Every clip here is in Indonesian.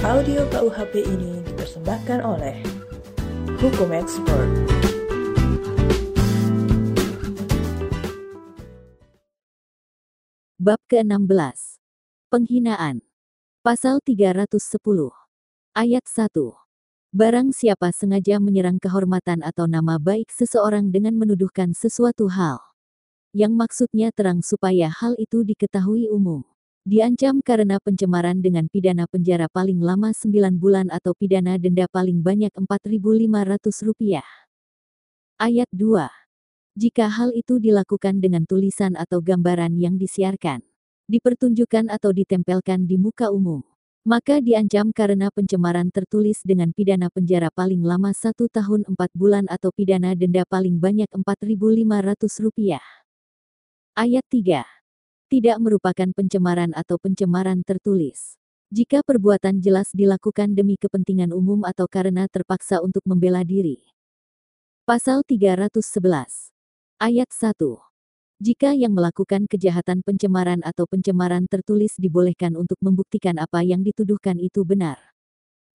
Audio KUHP ini dipersembahkan oleh Hukum Expert. Bab ke-16. Penghinaan. Pasal 310. Ayat 1. Barang siapa sengaja menyerang kehormatan atau nama baik seseorang dengan menuduhkan sesuatu hal. Yang maksudnya terang supaya hal itu diketahui umum. Diancam karena pencemaran dengan pidana penjara paling lama 9 bulan atau pidana denda paling banyak Rp4.500. Ayat 2. Jika hal itu dilakukan dengan tulisan atau gambaran yang disiarkan, dipertunjukkan atau ditempelkan di muka umum, maka diancam karena pencemaran tertulis dengan pidana penjara paling lama satu tahun empat bulan atau pidana denda paling banyak Rp4.500. Ayat 3. Tidak merupakan pencemaran atau pencemaran tertulis. Jika perbuatan jelas dilakukan demi kepentingan umum atau karena terpaksa untuk membela diri. Pasal 311 Ayat 1. Jika yang melakukan kejahatan pencemaran atau pencemaran tertulis dibolehkan untuk membuktikan apa yang dituduhkan itu benar.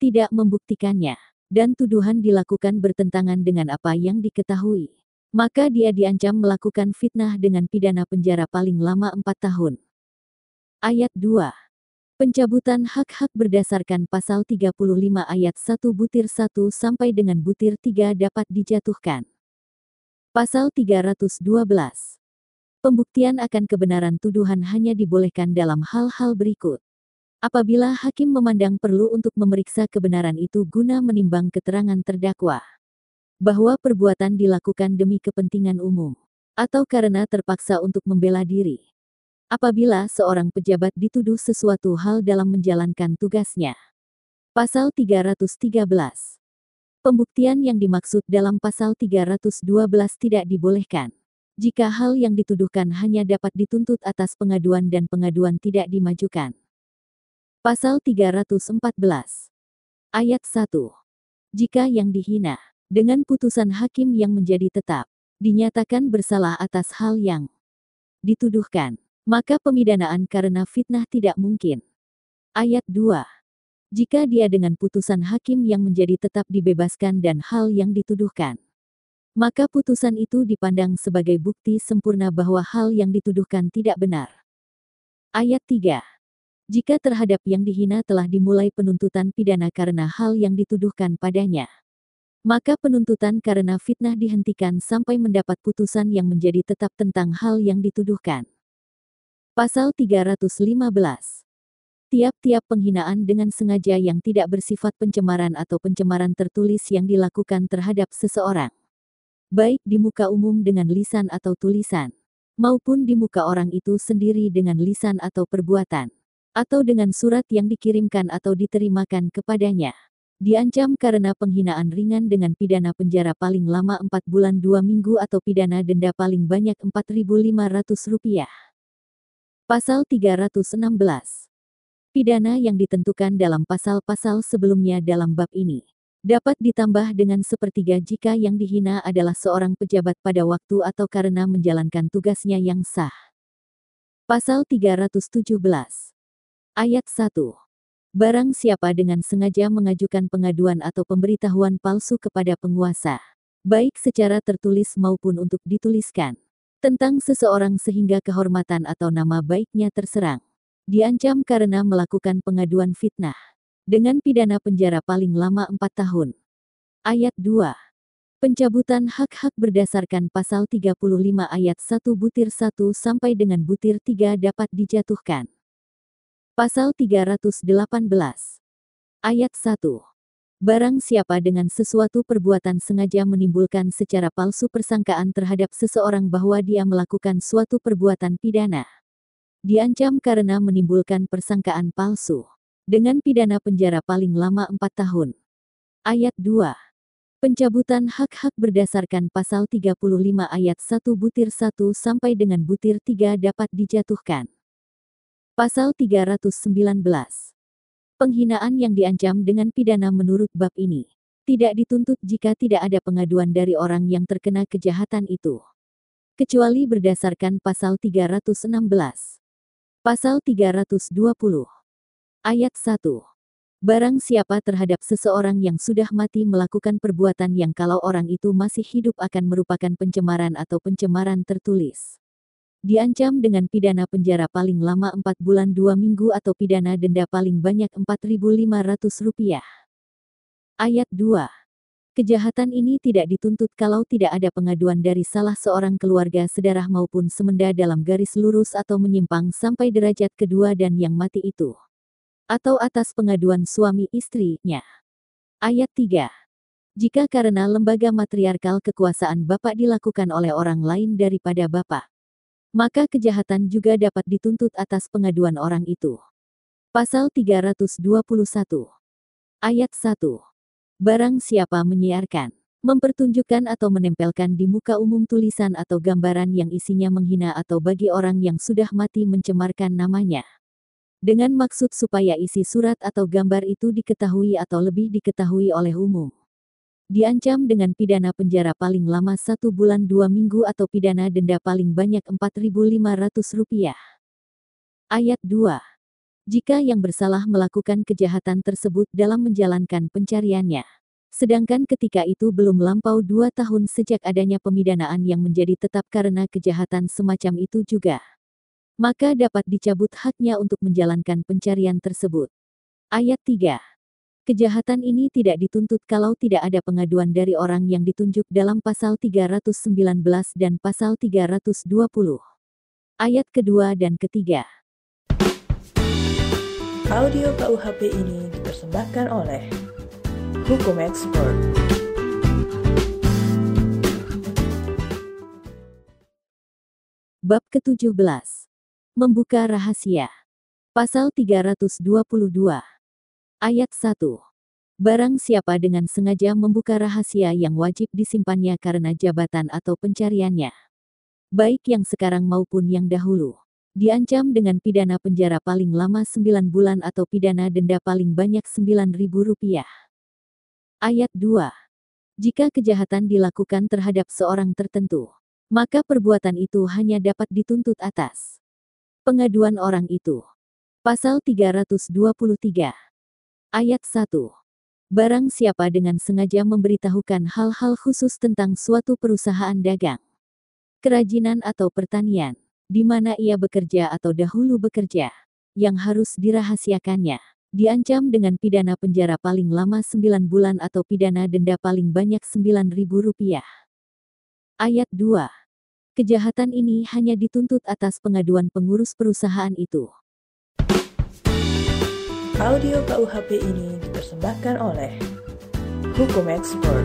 Tidak membuktikannya, dan tuduhan dilakukan bertentangan dengan apa yang diketahui. Maka dia diancam melakukan fitnah dengan pidana penjara paling lama 4 tahun. Ayat 2. Pencabutan hak-hak berdasarkan pasal 35 ayat 1 butir 1 sampai dengan butir 3 dapat dijatuhkan. Pasal 312. Pembuktian akan kebenaran tuduhan hanya dibolehkan dalam hal-hal berikut. Apabila hakim memandang perlu untuk memeriksa kebenaran itu guna menimbang keterangan terdakwa. Bahwa perbuatan dilakukan demi kepentingan umum. Atau karena terpaksa untuk membela diri. Apabila seorang pejabat dituduh sesuatu hal dalam menjalankan tugasnya. Pasal 313. Pembuktian yang dimaksud dalam pasal 312 tidak dibolehkan. Jika hal yang dituduhkan hanya dapat dituntut atas pengaduan dan pengaduan tidak dimajukan. Pasal 314. Ayat 1. Jika yang dihina, dengan putusan hakim yang menjadi tetap, dinyatakan bersalah atas hal yang dituduhkan, maka pemidanaan karena fitnah tidak mungkin. Ayat 2. Jika dia dengan putusan hakim yang menjadi tetap dibebaskan dan hal yang dituduhkan, maka putusan itu dipandang sebagai bukti sempurna bahwa hal yang dituduhkan tidak benar. Ayat 3. Jika terhadap yang dihina telah dimulai penuntutan pidana karena hal yang dituduhkan padanya, maka penuntutan karena fitnah dihentikan sampai mendapat putusan yang menjadi tetap tentang hal yang dituduhkan. Pasal 315 Tiap-tiap penghinaan dengan sengaja yang tidak bersifat pencemaran atau pencemaran tertulis yang dilakukan terhadap seseorang. Baik di muka umum dengan lisan atau tulisan, maupun di muka orang itu sendiri dengan lisan atau perbuatan, atau dengan surat yang dikirimkan atau diterimakan kepadanya. Diancam karena penghinaan ringan dengan pidana penjara paling lama 4 bulan 2 minggu atau pidana denda paling banyak Rp4.500. Pasal 316 Pidana yang ditentukan dalam pasal-pasal sebelumnya dalam bab ini dapat ditambah dengan sepertiga jika yang dihina adalah seorang pejabat pada waktu atau karena menjalankan tugasnya yang sah. Pasal 317 Ayat 1 Barang siapa dengan sengaja mengajukan pengaduan atau pemberitahuan palsu kepada penguasa, baik secara tertulis maupun untuk dituliskan, tentang seseorang sehingga kehormatan atau nama baiknya terserang diancam karena melakukan pengaduan fitnah. Dengan pidana penjara paling lama 4 tahun. Ayat 2. Pencabutan hak-hak berdasarkan pasal 35 ayat 1 butir 1 sampai dengan butir 3 dapat dijatuhkan. Pasal 318. Ayat 1. Barang siapa dengan sesuatu perbuatan sengaja menimbulkan secara palsu persangkaan terhadap seseorang bahwa dia melakukan suatu perbuatan pidana diancam karena menimbulkan persangkaan palsu. Dengan pidana penjara paling lama 4 tahun. Ayat 2. Pencabutan hak-hak berdasarkan pasal 35 ayat 1 butir 1 sampai dengan butir 3 dapat dijatuhkan. Pasal 319. Penghinaan yang diancam dengan pidana menurut bab ini tidak dituntut jika tidak ada pengaduan dari orang yang terkena kejahatan itu. Kecuali berdasarkan pasal 316. Pasal 320. Ayat 1. Barang siapa terhadap seseorang yang sudah mati melakukan perbuatan yang kalau orang itu masih hidup akan merupakan pencemaran atau pencemaran tertulis. Diancam dengan pidana penjara paling lama 4 bulan 2 minggu atau pidana denda paling banyak Rp4.500. Ayat 2. Kejahatan ini tidak dituntut kalau tidak ada pengaduan dari salah seorang keluarga sedarah maupun semenda dalam garis lurus atau menyimpang sampai derajat kedua dan yang mati itu. Atau atas pengaduan suami istrinya. Ayat 3. Jika karena lembaga matriarkal kekuasaan Bapak dilakukan oleh orang lain daripada Bapak, maka kejahatan juga dapat dituntut atas pengaduan orang itu. Pasal 321. Ayat 1. Barang siapa menyiarkan, mempertunjukkan atau menempelkan di muka umum tulisan atau gambaran yang isinya menghina atau bagi orang yang sudah mati mencemarkan namanya. Dengan maksud supaya isi surat atau gambar itu diketahui atau lebih diketahui oleh umum. Diancam dengan pidana penjara paling lama satu bulan dua minggu atau pidana denda paling banyak Rp4.500. Ayat 2. Jika yang bersalah melakukan kejahatan tersebut dalam menjalankan pencariannya. Sedangkan ketika itu belum lampau dua tahun sejak adanya pemidanaan yang menjadi tetap karena kejahatan semacam itu juga. Maka dapat dicabut haknya untuk menjalankan pencarian tersebut. Ayat 3. Kejahatan ini tidak dituntut kalau tidak ada pengaduan dari orang yang ditunjuk dalam pasal 319 dan pasal 320. Ayat kedua dan ketiga. Audio KUHP ini dipersembahkan oleh Hukum Expert. Bab ke-17. Membuka rahasia. Pasal 322. Ayat 1. Barang siapa dengan sengaja membuka rahasia yang wajib disimpannya karena jabatan atau pencariannya. Baik yang sekarang maupun yang dahulu diancam dengan pidana penjara paling lama 9 bulan atau pidana denda paling banyak Rp9.000. Ayat 2. Jika kejahatan dilakukan terhadap seorang tertentu, maka perbuatan itu hanya dapat dituntut atas pengaduan orang itu. Pasal 323. Ayat 1. Barang siapa dengan sengaja memberitahukan hal-hal khusus tentang suatu perusahaan dagang, kerajinan atau pertanian, di mana ia bekerja atau dahulu bekerja, yang harus dirahasiakannya. Diancam dengan pidana penjara paling lama 9 bulan atau pidana denda paling banyak Rp9.000. Ayat 2. Kejahatan ini hanya dituntut atas pengaduan pengurus perusahaan itu. Audio KUHP ini dipersembahkan oleh Hukum Expert.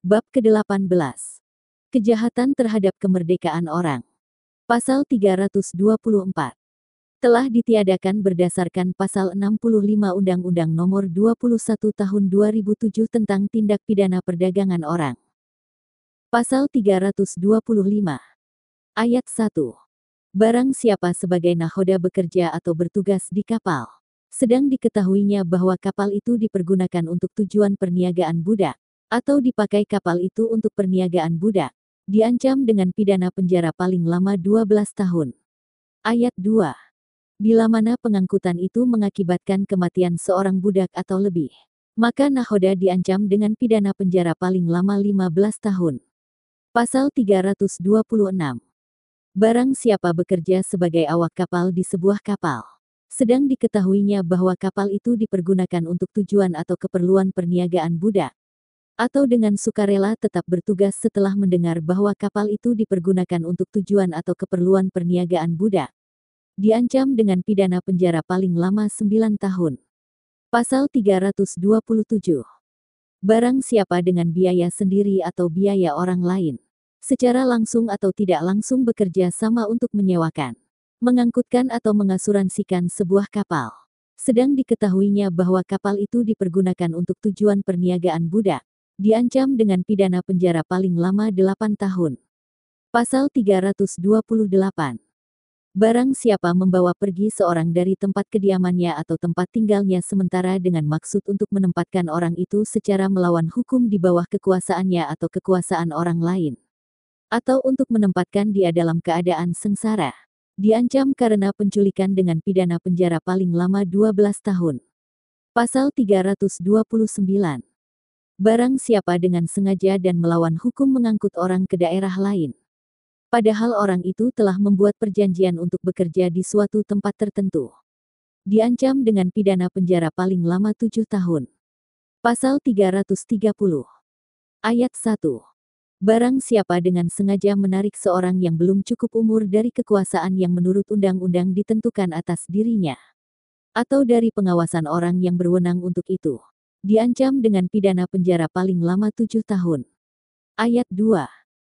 Bab ke-18. Kejahatan terhadap kemerdekaan orang. Pasal 324. Telah ditiadakan berdasarkan pasal 65 Undang-Undang Nomor 21 Tahun 2007 tentang Tindak Pidana Perdagangan Orang. Pasal 325. Ayat 1. Barang siapa sebagai nahoda bekerja atau bertugas di kapal, sedang diketahuinya bahwa kapal itu dipergunakan untuk tujuan perniagaan budak, atau dipakai kapal itu untuk perniagaan budak, diancam dengan pidana penjara paling lama 12 tahun. Ayat 2. Bila mana pengangkutan itu mengakibatkan kematian seorang budak atau lebih, maka nahoda diancam dengan pidana penjara paling lama 15 tahun. Pasal 326. Barang siapa bekerja sebagai awak kapal di sebuah kapal, sedang diketahuinya bahwa kapal itu dipergunakan untuk tujuan atau keperluan perniagaan budak, atau dengan sukarela tetap bertugas setelah mendengar bahwa kapal itu dipergunakan untuk tujuan atau keperluan perniagaan budak. Diancam dengan pidana penjara paling lama 9 tahun. Pasal 327. Barang siapa dengan biaya sendiri atau biaya orang lain, secara langsung atau tidak langsung bekerja sama untuk menyewakan, mengangkutkan atau mengasuransikan sebuah kapal. Sedang diketahuinya bahwa kapal itu dipergunakan untuk tujuan perniagaan budak, Diancam dengan pidana penjara paling lama 8 tahun. Pasal 328. Barang siapa membawa pergi seorang dari tempat kediamannya atau tempat tinggalnya sementara dengan maksud untuk menempatkan orang itu secara melawan hukum di bawah kekuasaannya atau kekuasaan orang lain. Atau untuk menempatkan dia dalam keadaan sengsara. Diancam karena penculikan dengan pidana penjara paling lama 12 tahun. Pasal 329. Barang siapa dengan sengaja dan melawan hukum mengangkut orang ke daerah lain. Padahal orang itu telah membuat perjanjian untuk bekerja di suatu tempat tertentu. Diancam dengan pidana penjara paling lama 7 tahun. Pasal 330. Ayat 1. Barang siapa dengan sengaja menarik seorang yang belum cukup umur dari kekuasaan yang menurut undang-undang ditentukan atas dirinya, atau dari pengawasan orang yang berwenang untuk itu, diancam dengan pidana penjara paling lama tujuh tahun. Ayat 2.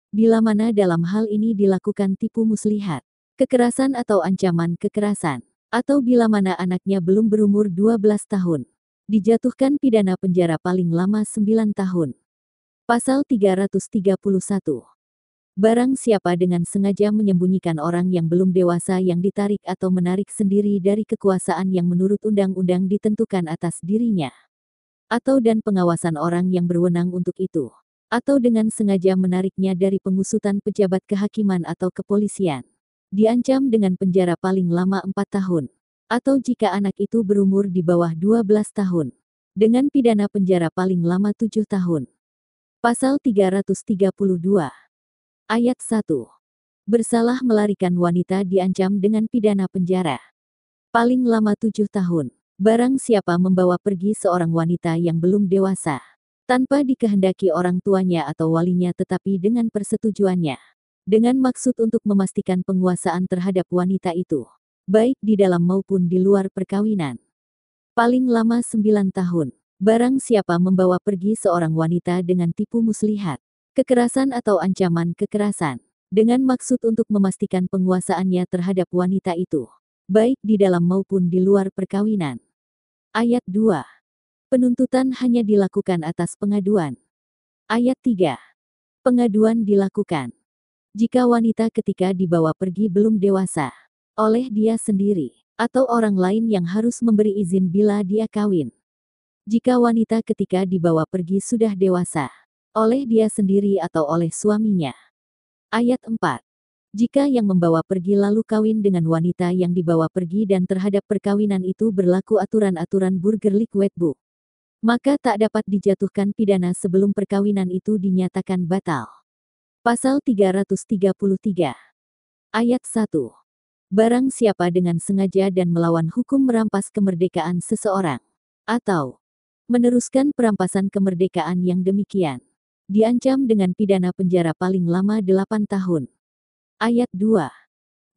Bila mana dalam hal ini dilakukan tipu muslihat, kekerasan atau ancaman kekerasan, atau bila mana anaknya belum berumur 12 tahun, dijatuhkan pidana penjara paling lama 9 tahun. Pasal 331. Barang siapa dengan sengaja menyembunyikan orang yang belum dewasa yang ditarik atau menarik sendiri dari kekuasaan yang menurut undang-undang ditentukan atas dirinya, atau dan pengawasan orang yang berwenang untuk itu, atau dengan sengaja menariknya dari pengusutan pejabat kehakiman atau kepolisian, diancam dengan penjara paling lama 4 tahun, atau jika anak itu berumur di bawah 12 tahun, dengan pidana penjara paling lama 7 tahun. Pasal 332. Ayat 1. Bersalah melarikan wanita diancam dengan pidana penjara. Paling lama tujuh tahun. Barang siapa membawa pergi seorang wanita yang belum dewasa. Tanpa dikehendaki orang tuanya atau walinya tetapi dengan persetujuannya. Dengan maksud untuk memastikan penguasaan terhadap wanita itu. Baik di dalam maupun di luar perkawinan. Paling lama sembilan tahun. Barang siapa membawa pergi seorang wanita dengan tipu muslihat, kekerasan atau ancaman kekerasan, dengan maksud untuk memastikan penguasaannya terhadap wanita itu, baik di dalam maupun di luar perkawinan. Ayat 2. Penuntutan hanya dilakukan atas pengaduan. Ayat 3. Pengaduan dilakukan jika wanita ketika dibawa pergi belum dewasa oleh dia sendiri atau orang lain yang harus memberi izin bila dia kawin jika wanita ketika dibawa pergi sudah dewasa, oleh dia sendiri atau oleh suaminya. Ayat 4. Jika yang membawa pergi lalu kawin dengan wanita yang dibawa pergi dan terhadap perkawinan itu berlaku aturan-aturan Burgerlijk Wetboek, maka tak dapat dijatuhkan pidana sebelum perkawinan itu dinyatakan batal. Pasal 333. Ayat 1. Barang siapa dengan sengaja dan melawan hukum merampas kemerdekaan seseorang, atau meneruskan perampasan kemerdekaan yang demikian. Diancam dengan pidana penjara paling lama 8 tahun. Ayat 2.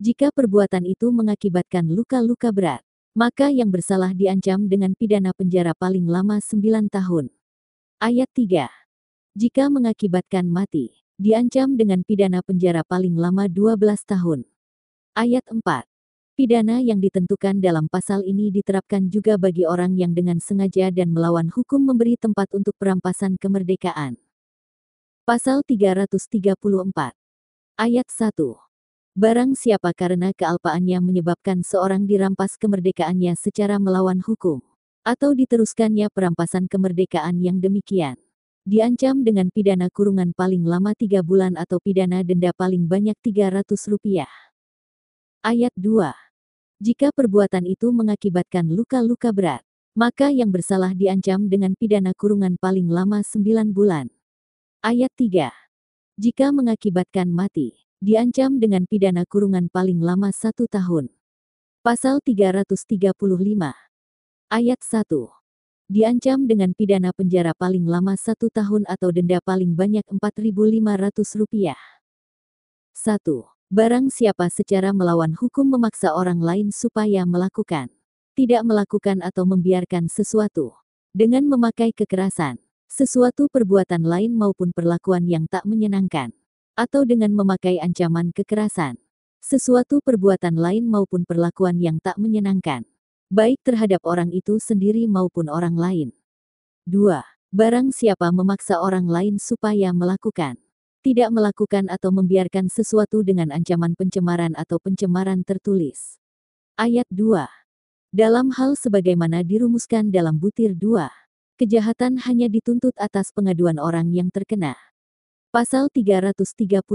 Jika perbuatan itu mengakibatkan luka-luka berat, maka yang bersalah diancam dengan pidana penjara paling lama 9 tahun. Ayat 3. Jika mengakibatkan mati, diancam dengan pidana penjara paling lama 12 tahun. Ayat 4. Pidana yang ditentukan dalam pasal ini diterapkan juga bagi orang yang dengan sengaja dan melawan hukum memberi tempat untuk perampasan kemerdekaan. Pasal 334. Ayat 1. Barang siapa karena kealpaannya menyebabkan seorang dirampas kemerdekaannya secara melawan hukum, atau diteruskannya perampasan kemerdekaan yang demikian, diancam dengan pidana kurungan paling lama tiga bulan atau pidana denda paling banyak 300 rupiah. Ayat 2. Jika perbuatan itu mengakibatkan luka-luka berat, maka yang bersalah diancam dengan pidana kurungan paling lama 9 bulan. Ayat 3. Jika mengakibatkan mati, diancam dengan pidana kurungan paling lama satu tahun. Pasal 335. Ayat 1. Diancam dengan pidana penjara paling lama satu tahun atau denda paling banyak Rp4.500. 1. Barang siapa secara melawan hukum memaksa orang lain supaya melakukan, tidak melakukan atau membiarkan sesuatu, dengan memakai kekerasan, sesuatu perbuatan lain maupun perlakuan yang tak menyenangkan, atau dengan memakai ancaman kekerasan, sesuatu perbuatan lain maupun perlakuan yang tak menyenangkan, baik terhadap orang itu sendiri maupun orang lain. 2. Barang siapa memaksa orang lain supaya melakukan tidak melakukan atau membiarkan sesuatu dengan ancaman pencemaran atau pencemaran tertulis. Ayat 2. Dalam hal sebagaimana dirumuskan dalam butir 2, kejahatan hanya dituntut atas pengaduan orang yang terkena. Pasal 336.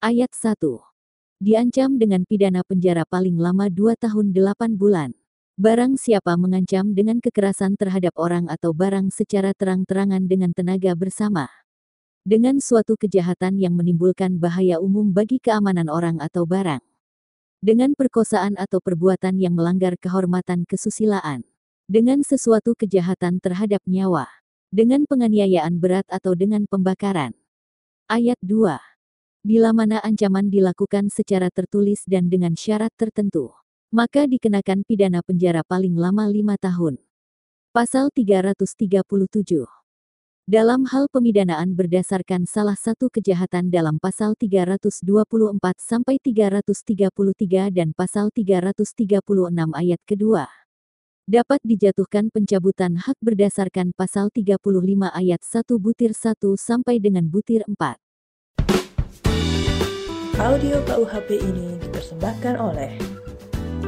Ayat 1. Diancam dengan pidana penjara paling lama 2 tahun 8 bulan. Barang siapa mengancam dengan kekerasan terhadap orang atau barang secara terang-terangan dengan tenaga bersama. Dengan suatu kejahatan yang menimbulkan bahaya umum bagi keamanan orang atau barang. Dengan perkosaan atau perbuatan yang melanggar kehormatan kesusilaan. Dengan sesuatu kejahatan terhadap nyawa. Dengan penganiayaan berat atau dengan pembakaran. Ayat 2. Bila mana ancaman dilakukan secara tertulis dan dengan syarat tertentu, maka dikenakan pidana penjara paling lama lima tahun. Pasal 337 dalam hal pemidanaan berdasarkan salah satu kejahatan dalam pasal 324 sampai 333 dan pasal 336 ayat kedua dapat dijatuhkan pencabutan hak berdasarkan pasal 35 ayat 1 butir 1 sampai dengan butir 4. Audio KUHP ini dipersembahkan oleh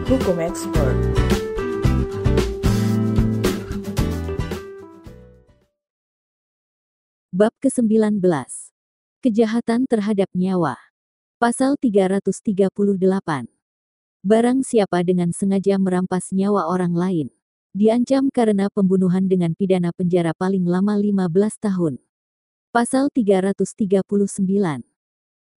Hukum Expert. Bab ke-19. Kejahatan terhadap nyawa. Pasal 338. Barang siapa dengan sengaja merampas nyawa orang lain, diancam karena pembunuhan dengan pidana penjara paling lama 15 tahun. Pasal 339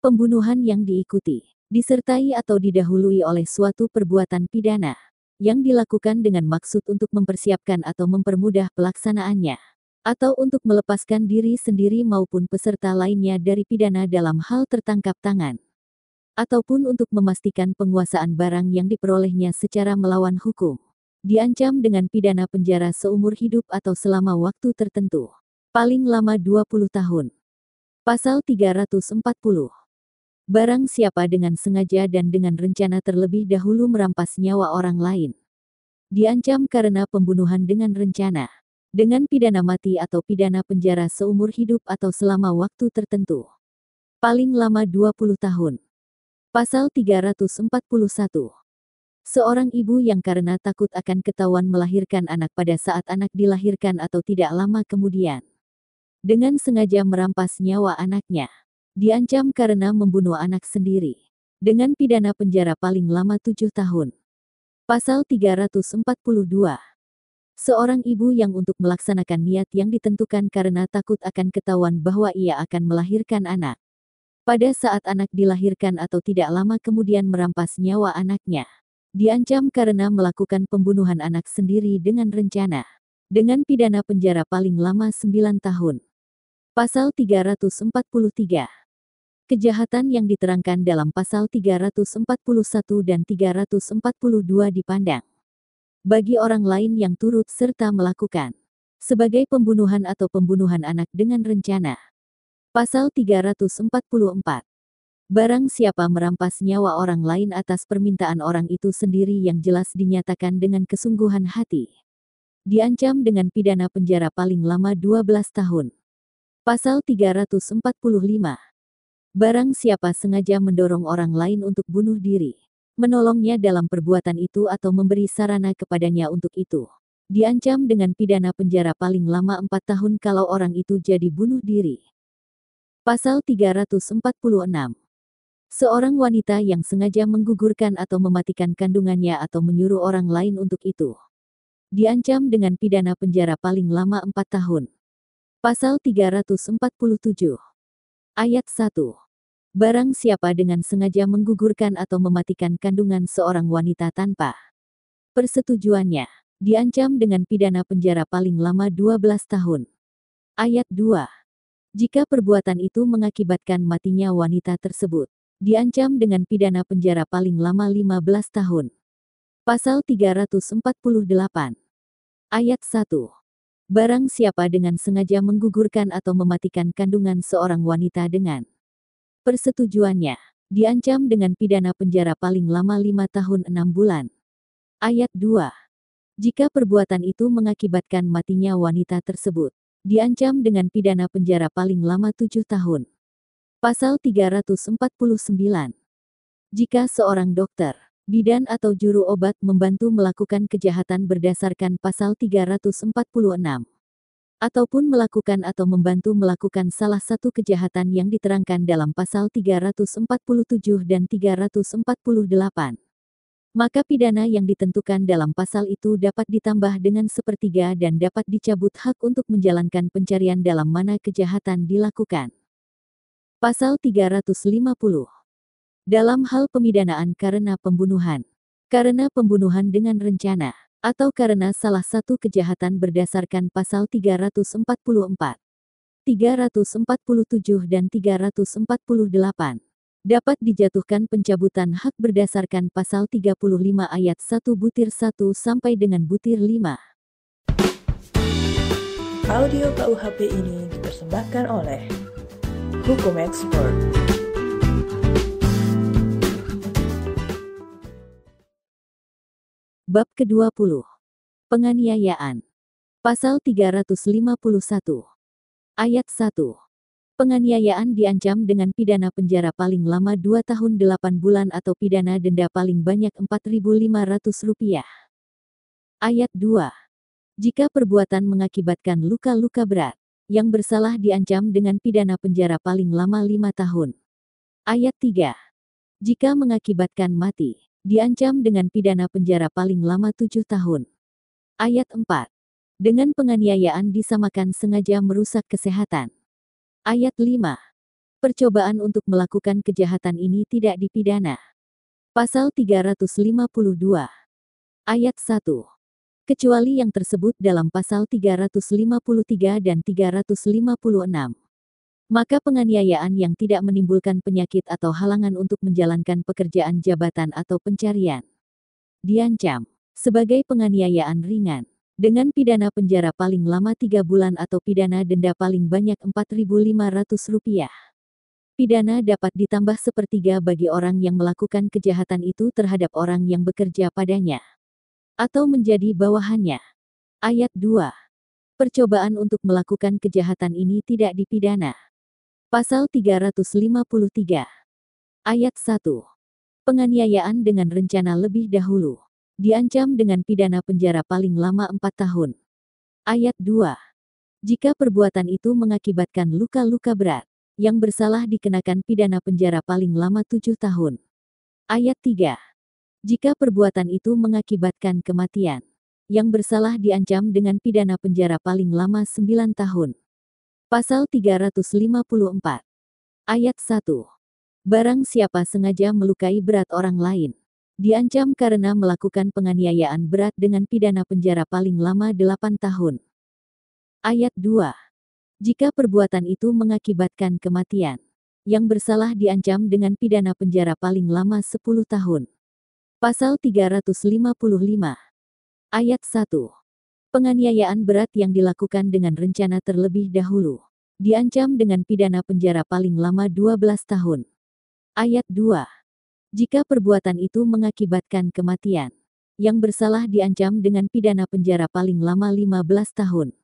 Pembunuhan yang diikuti, disertai atau didahului oleh suatu perbuatan pidana, yang dilakukan dengan maksud untuk mempersiapkan atau mempermudah pelaksanaannya, atau untuk melepaskan diri sendiri maupun peserta lainnya dari pidana dalam hal tertangkap tangan, ataupun untuk memastikan penguasaan barang yang diperolehnya secara melawan hukum, diancam dengan pidana penjara seumur hidup atau selama waktu tertentu, paling lama 20 tahun. Pasal 340 Barang siapa dengan sengaja dan dengan rencana terlebih dahulu merampas nyawa orang lain. Diancam karena pembunuhan dengan rencana. Dengan pidana mati atau pidana penjara seumur hidup atau selama waktu tertentu. Paling lama 20 tahun. Pasal 341. Seorang ibu yang karena takut akan ketahuan melahirkan anak pada saat anak dilahirkan atau tidak lama kemudian. Dengan sengaja merampas nyawa anaknya Diancam karena membunuh anak sendiri. Dengan pidana penjara paling lama tujuh tahun. Pasal 342. Seorang ibu yang untuk melaksanakan niat yang ditentukan karena takut akan ketahuan bahwa ia akan melahirkan anak. Pada saat anak dilahirkan atau tidak lama kemudian merampas nyawa anaknya. Diancam karena melakukan pembunuhan anak sendiri dengan rencana. Dengan pidana penjara paling lama 9 tahun. Pasal 343 Kejahatan yang diterangkan dalam pasal 341 dan 342 dipandang bagi orang lain yang turut serta melakukan sebagai pembunuhan atau pembunuhan anak dengan rencana. Pasal 344. Barang siapa merampas nyawa orang lain atas permintaan orang itu sendiri yang jelas dinyatakan dengan kesungguhan hati. Diancam dengan pidana penjara paling lama 12 tahun. Pasal 345 Barang siapa sengaja mendorong orang lain untuk bunuh diri, menolongnya dalam perbuatan itu atau memberi sarana kepadanya untuk itu. Diancam dengan pidana penjara paling lama 4 tahun kalau orang itu jadi bunuh diri. Pasal 346 Seorang wanita yang sengaja menggugurkan atau mematikan kandungannya atau menyuruh orang lain untuk itu. Diancam dengan pidana penjara paling lama 4 tahun. Pasal 347 Ayat 1 Barang siapa dengan sengaja menggugurkan atau mematikan kandungan seorang wanita tanpa persetujuannya, diancam dengan pidana penjara paling lama 12 tahun. Ayat 2. Jika perbuatan itu mengakibatkan matinya wanita tersebut, diancam dengan pidana penjara paling lama 15 tahun. Pasal 348. Ayat 1. Barang siapa dengan sengaja menggugurkan atau mematikan kandungan seorang wanita dengan persetujuannya, diancam dengan pidana penjara paling lama lima tahun enam bulan. Ayat 2. Jika perbuatan itu mengakibatkan matinya wanita tersebut, diancam dengan pidana penjara paling lama tujuh tahun. Pasal 349. Jika seorang dokter, bidan atau juru obat membantu melakukan kejahatan berdasarkan pasal 346, ataupun melakukan atau membantu melakukan salah satu kejahatan yang diterangkan dalam pasal 347 dan 348 maka pidana yang ditentukan dalam pasal itu dapat ditambah dengan sepertiga dan dapat dicabut hak untuk menjalankan pencarian dalam mana kejahatan dilakukan. Pasal 350 Dalam hal pemidanaan karena pembunuhan, karena pembunuhan dengan rencana, atau karena salah satu kejahatan berdasarkan pasal 344, 347 dan 348 dapat dijatuhkan pencabutan hak berdasarkan pasal 35 ayat 1 butir 1 sampai dengan butir 5. Audio KUHP ini dipersembahkan oleh Hukum Expert. Bab ke-20. Penganiayaan. Pasal 351. Ayat 1. Penganiayaan diancam dengan pidana penjara paling lama 2 tahun 8 bulan atau pidana denda paling banyak Rp4.500. Ayat 2. Jika perbuatan mengakibatkan luka-luka berat, yang bersalah diancam dengan pidana penjara paling lama 5 tahun. Ayat 3. Jika mengakibatkan mati, diancam dengan pidana penjara paling lama 7 tahun. Ayat 4. Dengan penganiayaan disamakan sengaja merusak kesehatan. Ayat 5. Percobaan untuk melakukan kejahatan ini tidak dipidana. Pasal 352. Ayat 1. Kecuali yang tersebut dalam pasal 353 dan 356. Maka penganiayaan yang tidak menimbulkan penyakit atau halangan untuk menjalankan pekerjaan jabatan atau pencarian. Diancam sebagai penganiayaan ringan dengan pidana penjara paling lama tiga bulan atau pidana denda paling banyak Rp4.500. Pidana dapat ditambah sepertiga bagi orang yang melakukan kejahatan itu terhadap orang yang bekerja padanya. Atau menjadi bawahannya. Ayat 2. Percobaan untuk melakukan kejahatan ini tidak dipidana. Pasal 353. Ayat 1. Penganiayaan dengan rencana lebih dahulu diancam dengan pidana penjara paling lama 4 tahun. Ayat 2. Jika perbuatan itu mengakibatkan luka-luka berat, yang bersalah dikenakan pidana penjara paling lama 7 tahun. Ayat 3. Jika perbuatan itu mengakibatkan kematian, yang bersalah diancam dengan pidana penjara paling lama 9 tahun. Pasal 354. Ayat 1. Barang siapa sengaja melukai berat orang lain, diancam karena melakukan penganiayaan berat dengan pidana penjara paling lama 8 tahun. Ayat 2. Jika perbuatan itu mengakibatkan kematian, yang bersalah diancam dengan pidana penjara paling lama 10 tahun. Pasal 355. Ayat 1. Penganiayaan berat yang dilakukan dengan rencana terlebih dahulu. Diancam dengan pidana penjara paling lama 12 tahun. Ayat 2. Jika perbuatan itu mengakibatkan kematian, yang bersalah diancam dengan pidana penjara paling lama 15 tahun.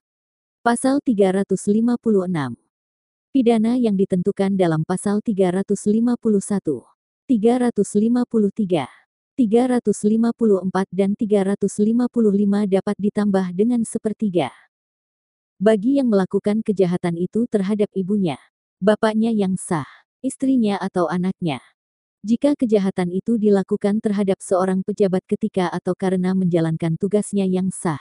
Pasal 356. Pidana yang ditentukan dalam pasal 351, 353, 354 dan 355 dapat ditambah dengan sepertiga. Bagi yang melakukan kejahatan itu terhadap ibunya, bapaknya yang sah, istrinya atau anaknya, jika kejahatan itu dilakukan terhadap seorang pejabat ketika atau karena menjalankan tugasnya yang sah.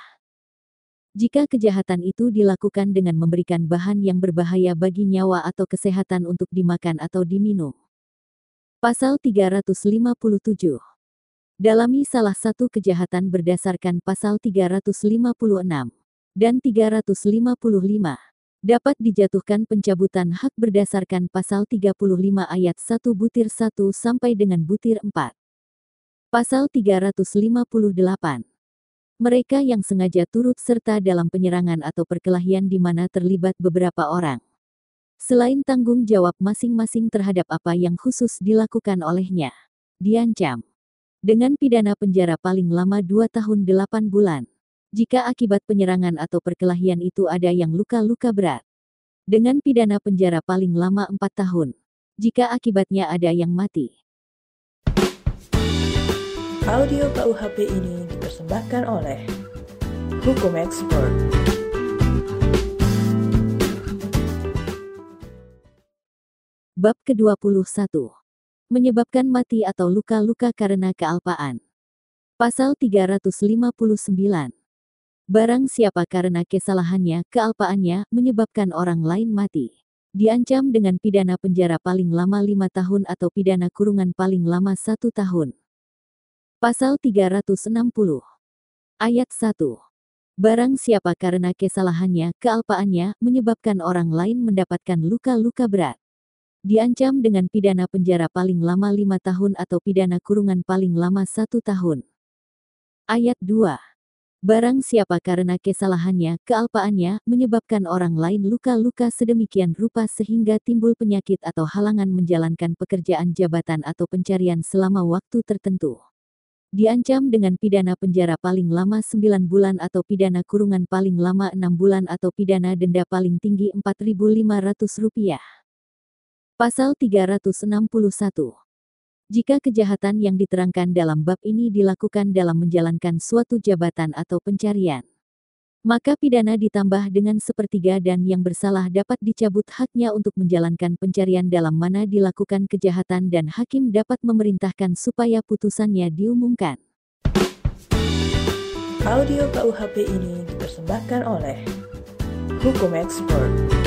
Jika kejahatan itu dilakukan dengan memberikan bahan yang berbahaya bagi nyawa atau kesehatan untuk dimakan atau diminum. Pasal 357. Dalami salah satu kejahatan berdasarkan pasal 356 dan 355 dapat dijatuhkan pencabutan hak berdasarkan pasal 35 ayat 1 butir 1 sampai dengan butir 4. Pasal 358. Mereka yang sengaja turut serta dalam penyerangan atau perkelahian di mana terlibat beberapa orang. Selain tanggung jawab masing-masing terhadap apa yang khusus dilakukan olehnya, diancam dengan pidana penjara paling lama 2 tahun 8 bulan. Jika akibat penyerangan atau perkelahian itu ada yang luka-luka berat. Dengan pidana penjara paling lama 4 tahun. Jika akibatnya ada yang mati. Audio KUHP ini dipersembahkan oleh Hukum Expert. Bab ke-21 Menyebabkan mati atau luka-luka karena kealpaan. Pasal 359. Barang siapa karena kesalahannya, kealpaannya, menyebabkan orang lain mati. Diancam dengan pidana penjara paling lama lima tahun atau pidana kurungan paling lama satu tahun. Pasal 360. Ayat 1. Barang siapa karena kesalahannya, kealpaannya, menyebabkan orang lain mendapatkan luka-luka berat. Diancam dengan pidana penjara paling lama lima tahun atau pidana kurungan paling lama satu tahun. Ayat 2. Barang siapa karena kesalahannya, kealpaannya, menyebabkan orang lain luka-luka sedemikian rupa sehingga timbul penyakit atau halangan menjalankan pekerjaan jabatan atau pencarian selama waktu tertentu diancam dengan pidana penjara paling lama 9 bulan atau pidana kurungan paling lama 6 bulan atau pidana denda paling tinggi Rp4.500. Pasal 361. Jika kejahatan yang diterangkan dalam bab ini dilakukan dalam menjalankan suatu jabatan atau pencarian, maka pidana ditambah dengan sepertiga dan yang bersalah dapat dicabut haknya untuk menjalankan pencarian dalam mana dilakukan kejahatan dan hakim dapat memerintahkan supaya putusannya diumumkan. Audio KUHP ini dipersembahkan oleh Hukum Expert.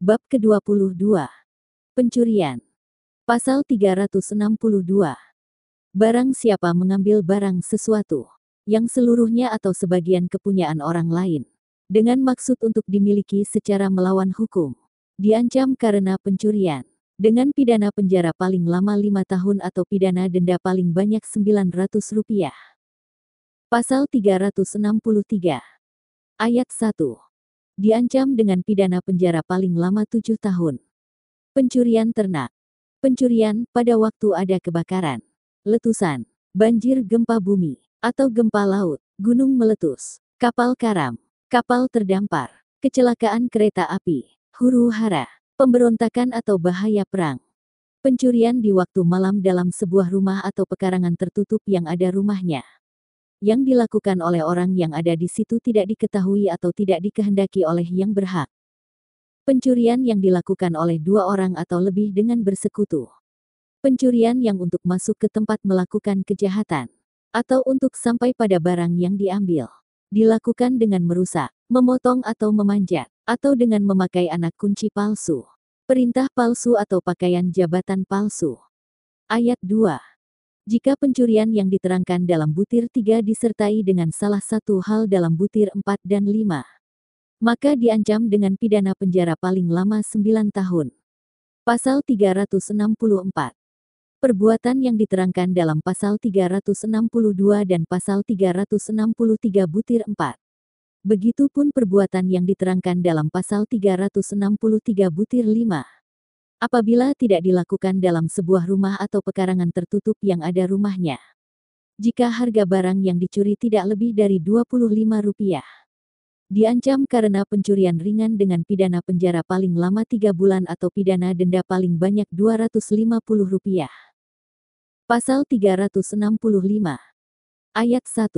Bab ke-22. Pencurian. Pasal 362. Barang siapa mengambil barang sesuatu yang seluruhnya atau sebagian kepunyaan orang lain dengan maksud untuk dimiliki secara melawan hukum, diancam karena pencurian dengan pidana penjara paling lama lima tahun atau pidana denda paling banyak 900 rupiah. Pasal 363 Ayat 1 Diancam dengan pidana penjara paling lama tujuh tahun. Pencurian ternak. Pencurian pada waktu ada kebakaran. Letusan, banjir gempa bumi, atau gempa laut, gunung meletus, kapal karam, kapal terdampar, kecelakaan kereta api, huru hara, pemberontakan atau bahaya perang. Pencurian di waktu malam dalam sebuah rumah atau pekarangan tertutup yang ada rumahnya. Yang dilakukan oleh orang yang ada di situ tidak diketahui atau tidak dikehendaki oleh yang berhak. Pencurian yang dilakukan oleh dua orang atau lebih dengan bersekutu pencurian yang untuk masuk ke tempat melakukan kejahatan, atau untuk sampai pada barang yang diambil. Dilakukan dengan merusak, memotong atau memanjat, atau dengan memakai anak kunci palsu. Perintah palsu atau pakaian jabatan palsu. Ayat 2. Jika pencurian yang diterangkan dalam butir 3 disertai dengan salah satu hal dalam butir 4 dan 5, maka diancam dengan pidana penjara paling lama 9 tahun. Pasal 364 Perbuatan yang diterangkan dalam pasal 362 dan pasal 363 butir 4. Begitupun perbuatan yang diterangkan dalam pasal 363 butir 5. Apabila tidak dilakukan dalam sebuah rumah atau pekarangan tertutup yang ada rumahnya. Jika harga barang yang dicuri tidak lebih dari Rp25. Diancam karena pencurian ringan dengan pidana penjara paling lama tiga bulan atau pidana denda paling banyak Rp250. Pasal 365. Ayat 1.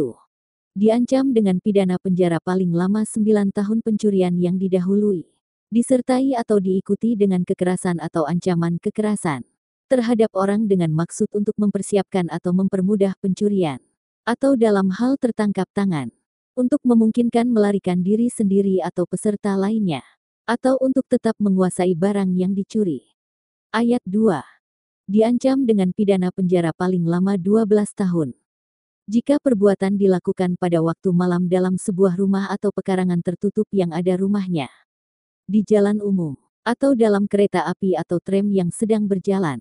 Diancam dengan pidana penjara paling lama 9 tahun pencurian yang didahului, disertai atau diikuti dengan kekerasan atau ancaman kekerasan terhadap orang dengan maksud untuk mempersiapkan atau mempermudah pencurian, atau dalam hal tertangkap tangan, untuk memungkinkan melarikan diri sendiri atau peserta lainnya, atau untuk tetap menguasai barang yang dicuri. Ayat 2 diancam dengan pidana penjara paling lama 12 tahun. Jika perbuatan dilakukan pada waktu malam dalam sebuah rumah atau pekarangan tertutup yang ada rumahnya, di jalan umum, atau dalam kereta api atau tram yang sedang berjalan.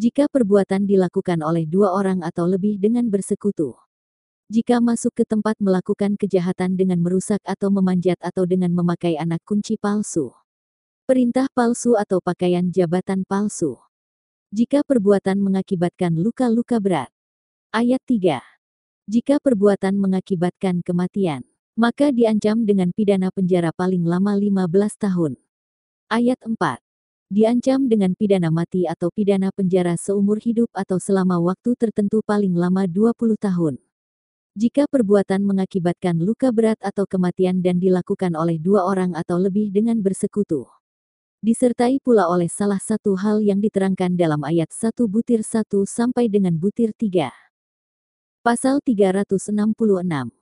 Jika perbuatan dilakukan oleh dua orang atau lebih dengan bersekutu. Jika masuk ke tempat melakukan kejahatan dengan merusak atau memanjat atau dengan memakai anak kunci palsu. Perintah palsu atau pakaian jabatan palsu jika perbuatan mengakibatkan luka-luka berat. Ayat 3. Jika perbuatan mengakibatkan kematian, maka diancam dengan pidana penjara paling lama 15 tahun. Ayat 4. Diancam dengan pidana mati atau pidana penjara seumur hidup atau selama waktu tertentu paling lama 20 tahun. Jika perbuatan mengakibatkan luka berat atau kematian dan dilakukan oleh dua orang atau lebih dengan bersekutu. Disertai pula oleh salah satu hal yang diterangkan dalam ayat 1 butir 1 sampai dengan butir 3. Pasal 366.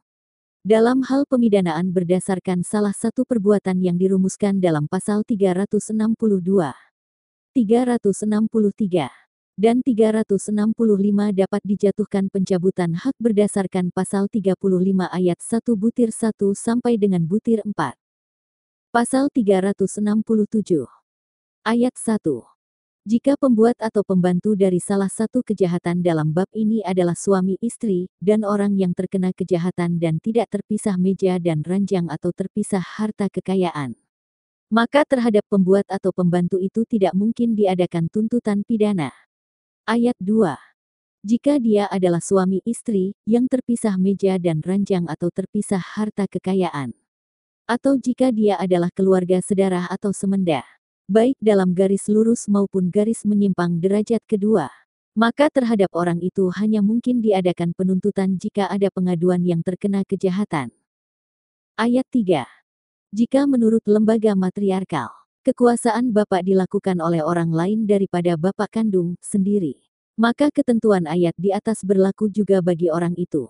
Dalam hal pemidanaan berdasarkan salah satu perbuatan yang dirumuskan dalam pasal 362, 363, dan 365 dapat dijatuhkan pencabutan hak berdasarkan pasal 35 ayat 1 butir 1 sampai dengan butir 4. Pasal 367 ayat 1. Jika pembuat atau pembantu dari salah satu kejahatan dalam bab ini adalah suami istri, dan orang yang terkena kejahatan dan tidak terpisah meja dan ranjang atau terpisah harta kekayaan. Maka terhadap pembuat atau pembantu itu tidak mungkin diadakan tuntutan pidana. Ayat 2. Jika dia adalah suami istri, yang terpisah meja dan ranjang atau terpisah harta kekayaan. Atau jika dia adalah keluarga sedarah atau semenda. Baik dalam garis lurus maupun garis menyimpang derajat kedua. Maka terhadap orang itu hanya mungkin diadakan penuntutan jika ada pengaduan yang terkena kejahatan. Ayat 3. Jika menurut lembaga matriarkal, Kekuasaan bapak dilakukan oleh orang lain daripada bapak kandung sendiri. Maka ketentuan ayat di atas berlaku juga bagi orang itu.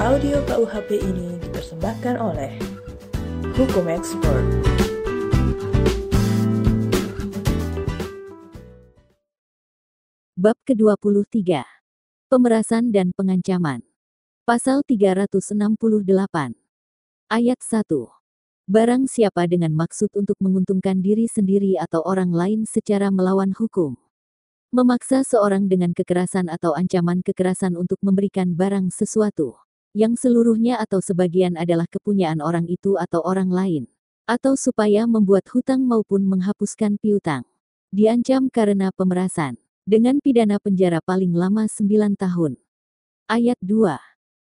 Audio KUHP ini dipersembahkan oleh Hukum Expert. Bab ke-23. Pemerasan dan pengancaman. Pasal 368. Ayat 1. Barang siapa dengan maksud untuk menguntungkan diri sendiri atau orang lain secara melawan hukum. Memaksa seorang dengan kekerasan atau ancaman kekerasan untuk memberikan barang sesuatu. Yang seluruhnya atau sebagian adalah kepunyaan orang itu atau orang lain. Atau supaya membuat hutang maupun menghapuskan piutang. Diancam karena pemerasan. Dengan pidana penjara paling lama 9 tahun. Ayat 2.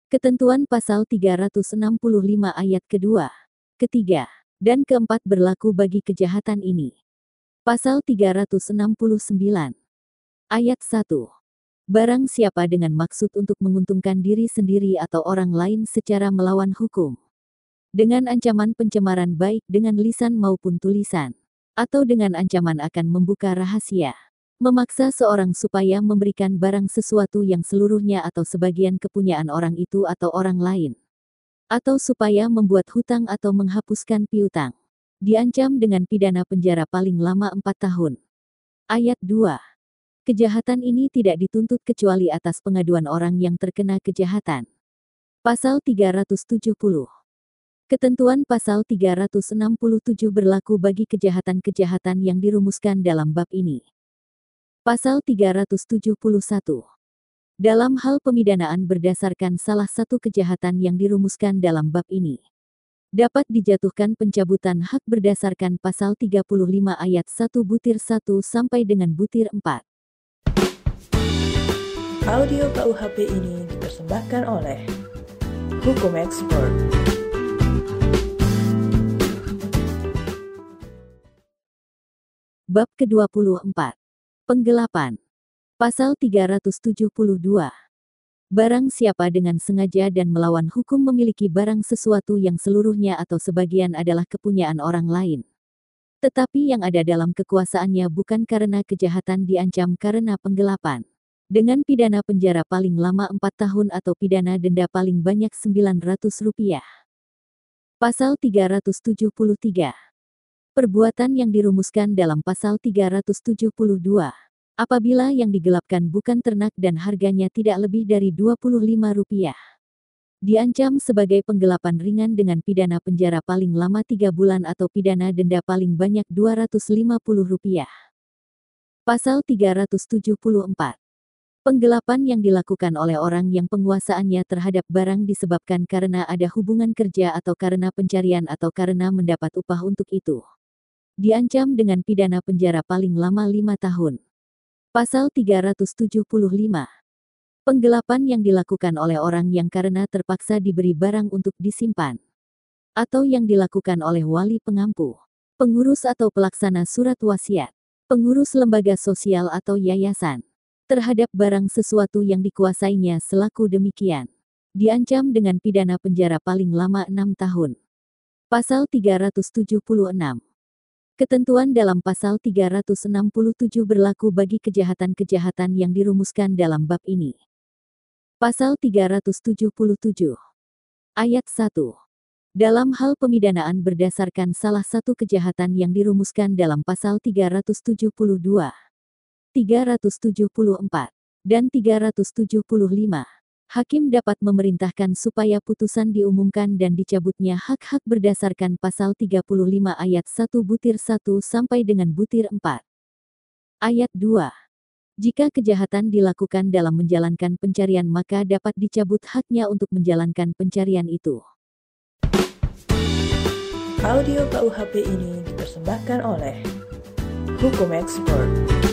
Ketentuan pasal 365 ayat kedua ketiga, dan keempat berlaku bagi kejahatan ini. Pasal 369 Ayat 1 Barang siapa dengan maksud untuk menguntungkan diri sendiri atau orang lain secara melawan hukum. Dengan ancaman pencemaran baik dengan lisan maupun tulisan. Atau dengan ancaman akan membuka rahasia. Memaksa seorang supaya memberikan barang sesuatu yang seluruhnya atau sebagian kepunyaan orang itu atau orang lain atau supaya membuat hutang atau menghapuskan piutang. Diancam dengan pidana penjara paling lama 4 tahun. Ayat 2. Kejahatan ini tidak dituntut kecuali atas pengaduan orang yang terkena kejahatan. Pasal 370. Ketentuan pasal 367 berlaku bagi kejahatan-kejahatan yang dirumuskan dalam bab ini. Pasal 371 dalam hal pemidanaan berdasarkan salah satu kejahatan yang dirumuskan dalam bab ini. Dapat dijatuhkan pencabutan hak berdasarkan pasal 35 ayat 1 butir 1 sampai dengan butir 4. Audio KUHP ini dipersembahkan oleh Hukum Expert. Bab ke-24. Penggelapan. Pasal 372. Barang siapa dengan sengaja dan melawan hukum memiliki barang sesuatu yang seluruhnya atau sebagian adalah kepunyaan orang lain. Tetapi yang ada dalam kekuasaannya bukan karena kejahatan diancam karena penggelapan. Dengan pidana penjara paling lama 4 tahun atau pidana denda paling banyak 900 rupiah. Pasal 373. Perbuatan yang dirumuskan dalam pasal 372 Apabila yang digelapkan bukan ternak dan harganya tidak lebih dari Rp25. Diancam sebagai penggelapan ringan dengan pidana penjara paling lama tiga bulan atau pidana denda paling banyak Rp250. Pasal 374 Penggelapan yang dilakukan oleh orang yang penguasaannya terhadap barang disebabkan karena ada hubungan kerja atau karena pencarian atau karena mendapat upah untuk itu. Diancam dengan pidana penjara paling lama lima tahun. Pasal 375. Penggelapan yang dilakukan oleh orang yang karena terpaksa diberi barang untuk disimpan. Atau yang dilakukan oleh wali pengampu, pengurus atau pelaksana surat wasiat, pengurus lembaga sosial atau yayasan, terhadap barang sesuatu yang dikuasainya selaku demikian. Diancam dengan pidana penjara paling lama enam tahun. Pasal 376 Ketentuan dalam pasal 367 berlaku bagi kejahatan-kejahatan yang dirumuskan dalam bab ini. Pasal 377 Ayat 1 Dalam hal pemidanaan berdasarkan salah satu kejahatan yang dirumuskan dalam pasal 372, 374, dan 375, Hakim dapat memerintahkan supaya putusan diumumkan dan dicabutnya hak-hak berdasarkan pasal 35 ayat 1 butir 1 sampai dengan butir 4. Ayat 2. Jika kejahatan dilakukan dalam menjalankan pencarian maka dapat dicabut haknya untuk menjalankan pencarian itu. Audio KUHP ini dipersembahkan oleh Hukum Expert.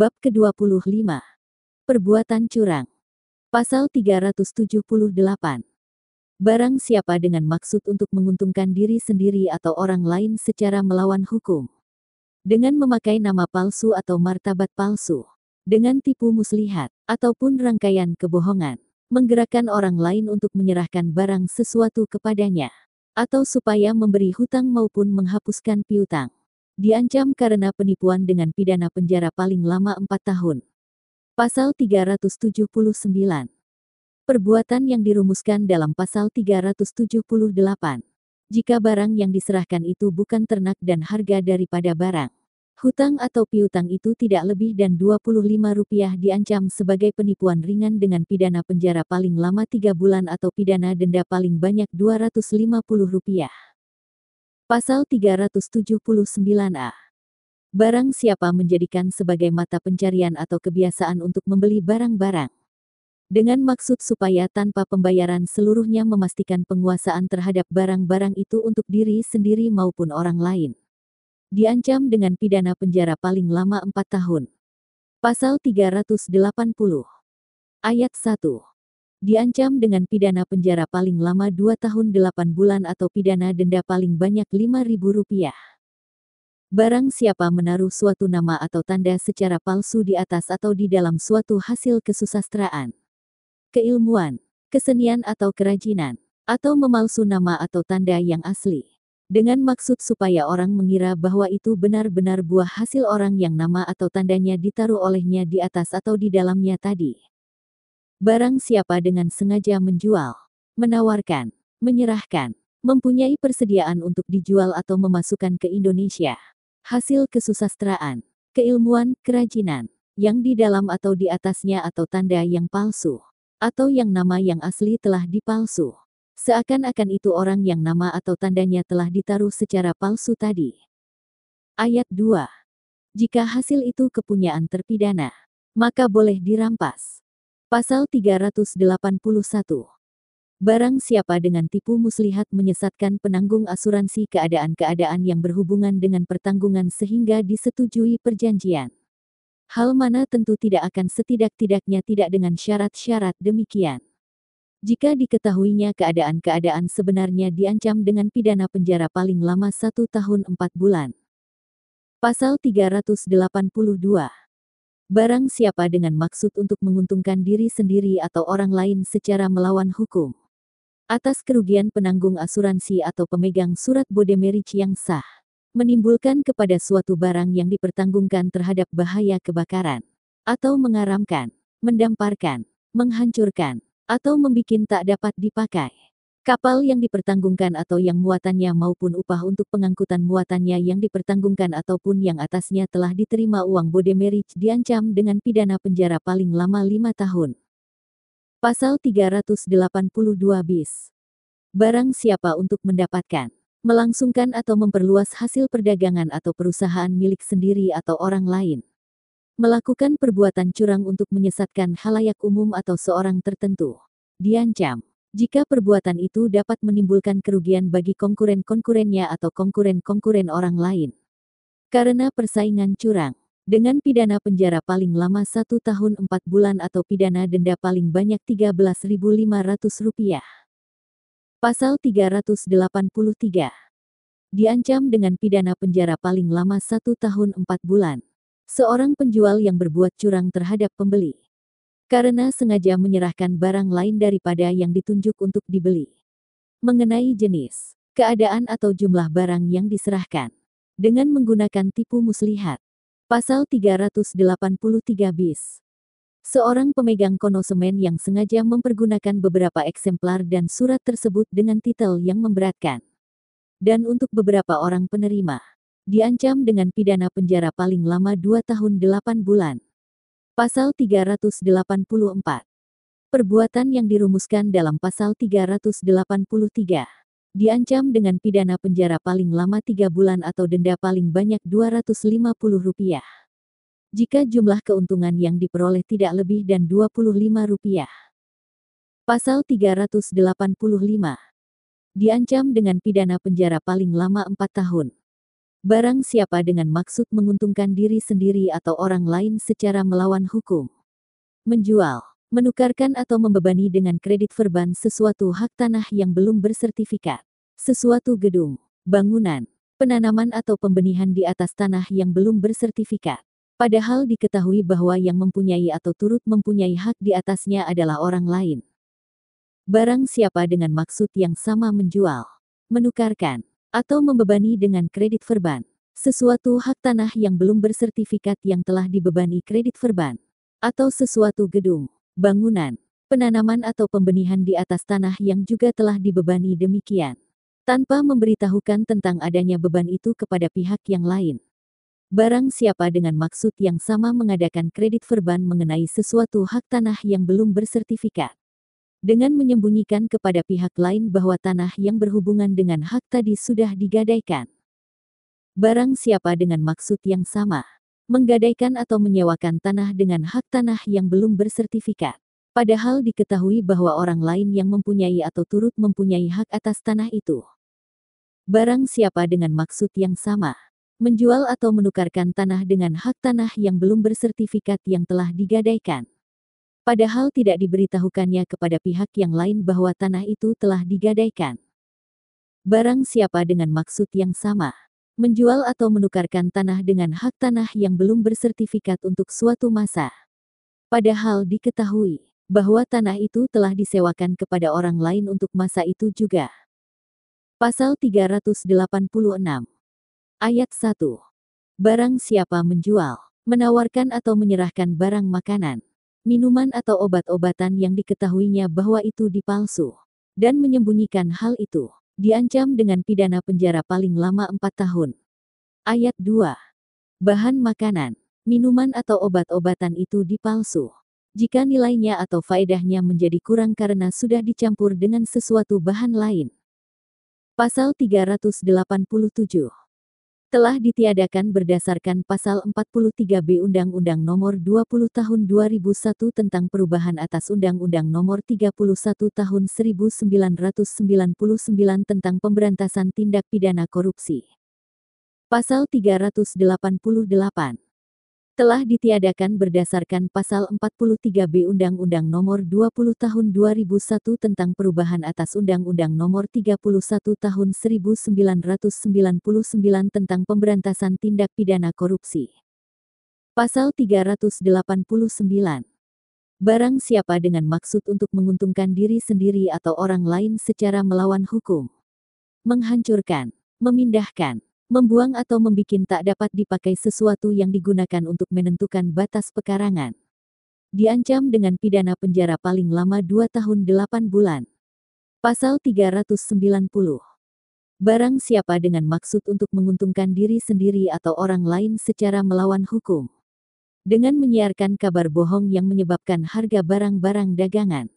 Bab ke-25. Perbuatan curang. Pasal 378. Barang siapa dengan maksud untuk menguntungkan diri sendiri atau orang lain secara melawan hukum. Dengan memakai nama palsu atau martabat palsu. Dengan tipu muslihat, ataupun rangkaian kebohongan. Menggerakkan orang lain untuk menyerahkan barang sesuatu kepadanya. Atau supaya memberi hutang maupun menghapuskan piutang diancam karena penipuan dengan pidana penjara paling lama 4 tahun. Pasal 379. Perbuatan yang dirumuskan dalam pasal 378. Jika barang yang diserahkan itu bukan ternak dan harga daripada barang. Hutang atau piutang itu tidak lebih dan Rp25 diancam sebagai penipuan ringan dengan pidana penjara paling lama 3 bulan atau pidana denda paling banyak Rp250. Pasal 379A. Barang siapa menjadikan sebagai mata pencarian atau kebiasaan untuk membeli barang-barang. Dengan maksud supaya tanpa pembayaran seluruhnya memastikan penguasaan terhadap barang-barang itu untuk diri sendiri maupun orang lain. Diancam dengan pidana penjara paling lama 4 tahun. Pasal 380. Ayat 1 diancam dengan pidana penjara paling lama 2 tahun 8 bulan atau pidana denda paling banyak Rp5.000. Barang siapa menaruh suatu nama atau tanda secara palsu di atas atau di dalam suatu hasil kesusastraan, keilmuan, kesenian atau kerajinan, atau memalsu nama atau tanda yang asli, dengan maksud supaya orang mengira bahwa itu benar-benar buah hasil orang yang nama atau tandanya ditaruh olehnya di atas atau di dalamnya tadi. Barang siapa dengan sengaja menjual, menawarkan, menyerahkan, mempunyai persediaan untuk dijual atau memasukkan ke Indonesia. Hasil kesusastraan, keilmuan, kerajinan, yang di dalam atau di atasnya atau tanda yang palsu, atau yang nama yang asli telah dipalsu. Seakan-akan itu orang yang nama atau tandanya telah ditaruh secara palsu tadi. Ayat 2. Jika hasil itu kepunyaan terpidana, maka boleh dirampas. Pasal 381. Barang siapa dengan tipu muslihat menyesatkan penanggung asuransi keadaan-keadaan yang berhubungan dengan pertanggungan sehingga disetujui perjanjian. Hal mana tentu tidak akan setidak-tidaknya tidak dengan syarat-syarat demikian. Jika diketahuinya keadaan-keadaan sebenarnya diancam dengan pidana penjara paling lama satu tahun empat bulan. Pasal 382 Barang siapa dengan maksud untuk menguntungkan diri sendiri atau orang lain secara melawan hukum. Atas kerugian penanggung asuransi atau pemegang surat bodemerich yang sah. Menimbulkan kepada suatu barang yang dipertanggungkan terhadap bahaya kebakaran. Atau mengaramkan, mendamparkan, menghancurkan, atau membuat tak dapat dipakai. Kapal yang dipertanggungkan atau yang muatannya maupun upah untuk pengangkutan muatannya yang dipertanggungkan ataupun yang atasnya telah diterima uang bodemerich diancam dengan pidana penjara paling lama lima tahun. Pasal 382 bis. Barang siapa untuk mendapatkan, melangsungkan atau memperluas hasil perdagangan atau perusahaan milik sendiri atau orang lain. Melakukan perbuatan curang untuk menyesatkan halayak umum atau seorang tertentu. Diancam jika perbuatan itu dapat menimbulkan kerugian bagi konkuren-konkurennya atau konkuren-konkuren orang lain. Karena persaingan curang, dengan pidana penjara paling lama satu tahun empat bulan atau pidana denda paling banyak Rp13.500. Pasal 383 Diancam dengan pidana penjara paling lama satu tahun empat bulan. Seorang penjual yang berbuat curang terhadap pembeli. Karena sengaja menyerahkan barang lain daripada yang ditunjuk untuk dibeli. Mengenai jenis, keadaan atau jumlah barang yang diserahkan. Dengan menggunakan tipu muslihat. Pasal 383 bis. Seorang pemegang konosemen yang sengaja mempergunakan beberapa eksemplar dan surat tersebut dengan titel yang memberatkan. Dan untuk beberapa orang penerima, diancam dengan pidana penjara paling lama 2 tahun 8 bulan. Pasal 384. Perbuatan yang dirumuskan dalam pasal 383 diancam dengan pidana penjara paling lama 3 bulan atau denda paling banyak Rp250 jika jumlah keuntungan yang diperoleh tidak lebih dan Rp25. Pasal 385. Diancam dengan pidana penjara paling lama 4 tahun. Barang siapa dengan maksud menguntungkan diri sendiri atau orang lain secara melawan hukum. Menjual, menukarkan atau membebani dengan kredit verban sesuatu hak tanah yang belum bersertifikat. Sesuatu gedung, bangunan, penanaman atau pembenihan di atas tanah yang belum bersertifikat Padahal diketahui bahwa yang mempunyai atau turut mempunyai hak di atasnya adalah orang lain. Barang siapa dengan maksud yang sama menjual, menukarkan, atau membebani dengan kredit verban, sesuatu hak tanah yang belum bersertifikat yang telah dibebani kredit verban, atau sesuatu gedung, bangunan, penanaman atau pembenihan di atas tanah yang juga telah dibebani demikian, tanpa memberitahukan tentang adanya beban itu kepada pihak yang lain. Barang siapa dengan maksud yang sama mengadakan kredit verban mengenai sesuatu hak tanah yang belum bersertifikat. Dengan menyembunyikan kepada pihak lain bahwa tanah yang berhubungan dengan hak tadi sudah digadaikan. Barang siapa dengan maksud yang sama, menggadaikan atau menyewakan tanah dengan hak tanah yang belum bersertifikat. Padahal diketahui bahwa orang lain yang mempunyai atau turut mempunyai hak atas tanah itu. Barang siapa dengan maksud yang sama, menjual atau menukarkan tanah dengan hak tanah yang belum bersertifikat yang telah digadaikan. Padahal tidak diberitahukannya kepada pihak yang lain bahwa tanah itu telah digadaikan. Barang siapa dengan maksud yang sama, menjual atau menukarkan tanah dengan hak tanah yang belum bersertifikat untuk suatu masa. Padahal diketahui bahwa tanah itu telah disewakan kepada orang lain untuk masa itu juga. Pasal 386 Ayat 1. Barang siapa menjual, menawarkan atau menyerahkan barang makanan, minuman atau obat-obatan yang diketahuinya bahwa itu dipalsu, dan menyembunyikan hal itu, diancam dengan pidana penjara paling lama 4 tahun. Ayat 2. Bahan makanan, minuman atau obat-obatan itu dipalsu. Jika nilainya atau faedahnya menjadi kurang karena sudah dicampur dengan sesuatu bahan lain. Pasal 387 telah ditiadakan berdasarkan pasal 43B Undang-Undang Nomor 20 Tahun 2001 tentang perubahan atas Undang-Undang Nomor 31 Tahun 1999 tentang pemberantasan tindak pidana korupsi. Pasal 388 telah ditiadakan berdasarkan pasal 43B Undang-Undang Nomor 20 Tahun 2001 tentang perubahan atas Undang-Undang Nomor 31 Tahun 1999 tentang pemberantasan tindak pidana korupsi. Pasal 389. Barang siapa dengan maksud untuk menguntungkan diri sendiri atau orang lain secara melawan hukum, menghancurkan, memindahkan, membuang atau membikin tak dapat dipakai sesuatu yang digunakan untuk menentukan batas pekarangan. Diancam dengan pidana penjara paling lama 2 tahun 8 bulan. Pasal 390. Barang siapa dengan maksud untuk menguntungkan diri sendiri atau orang lain secara melawan hukum. Dengan menyiarkan kabar bohong yang menyebabkan harga barang-barang dagangan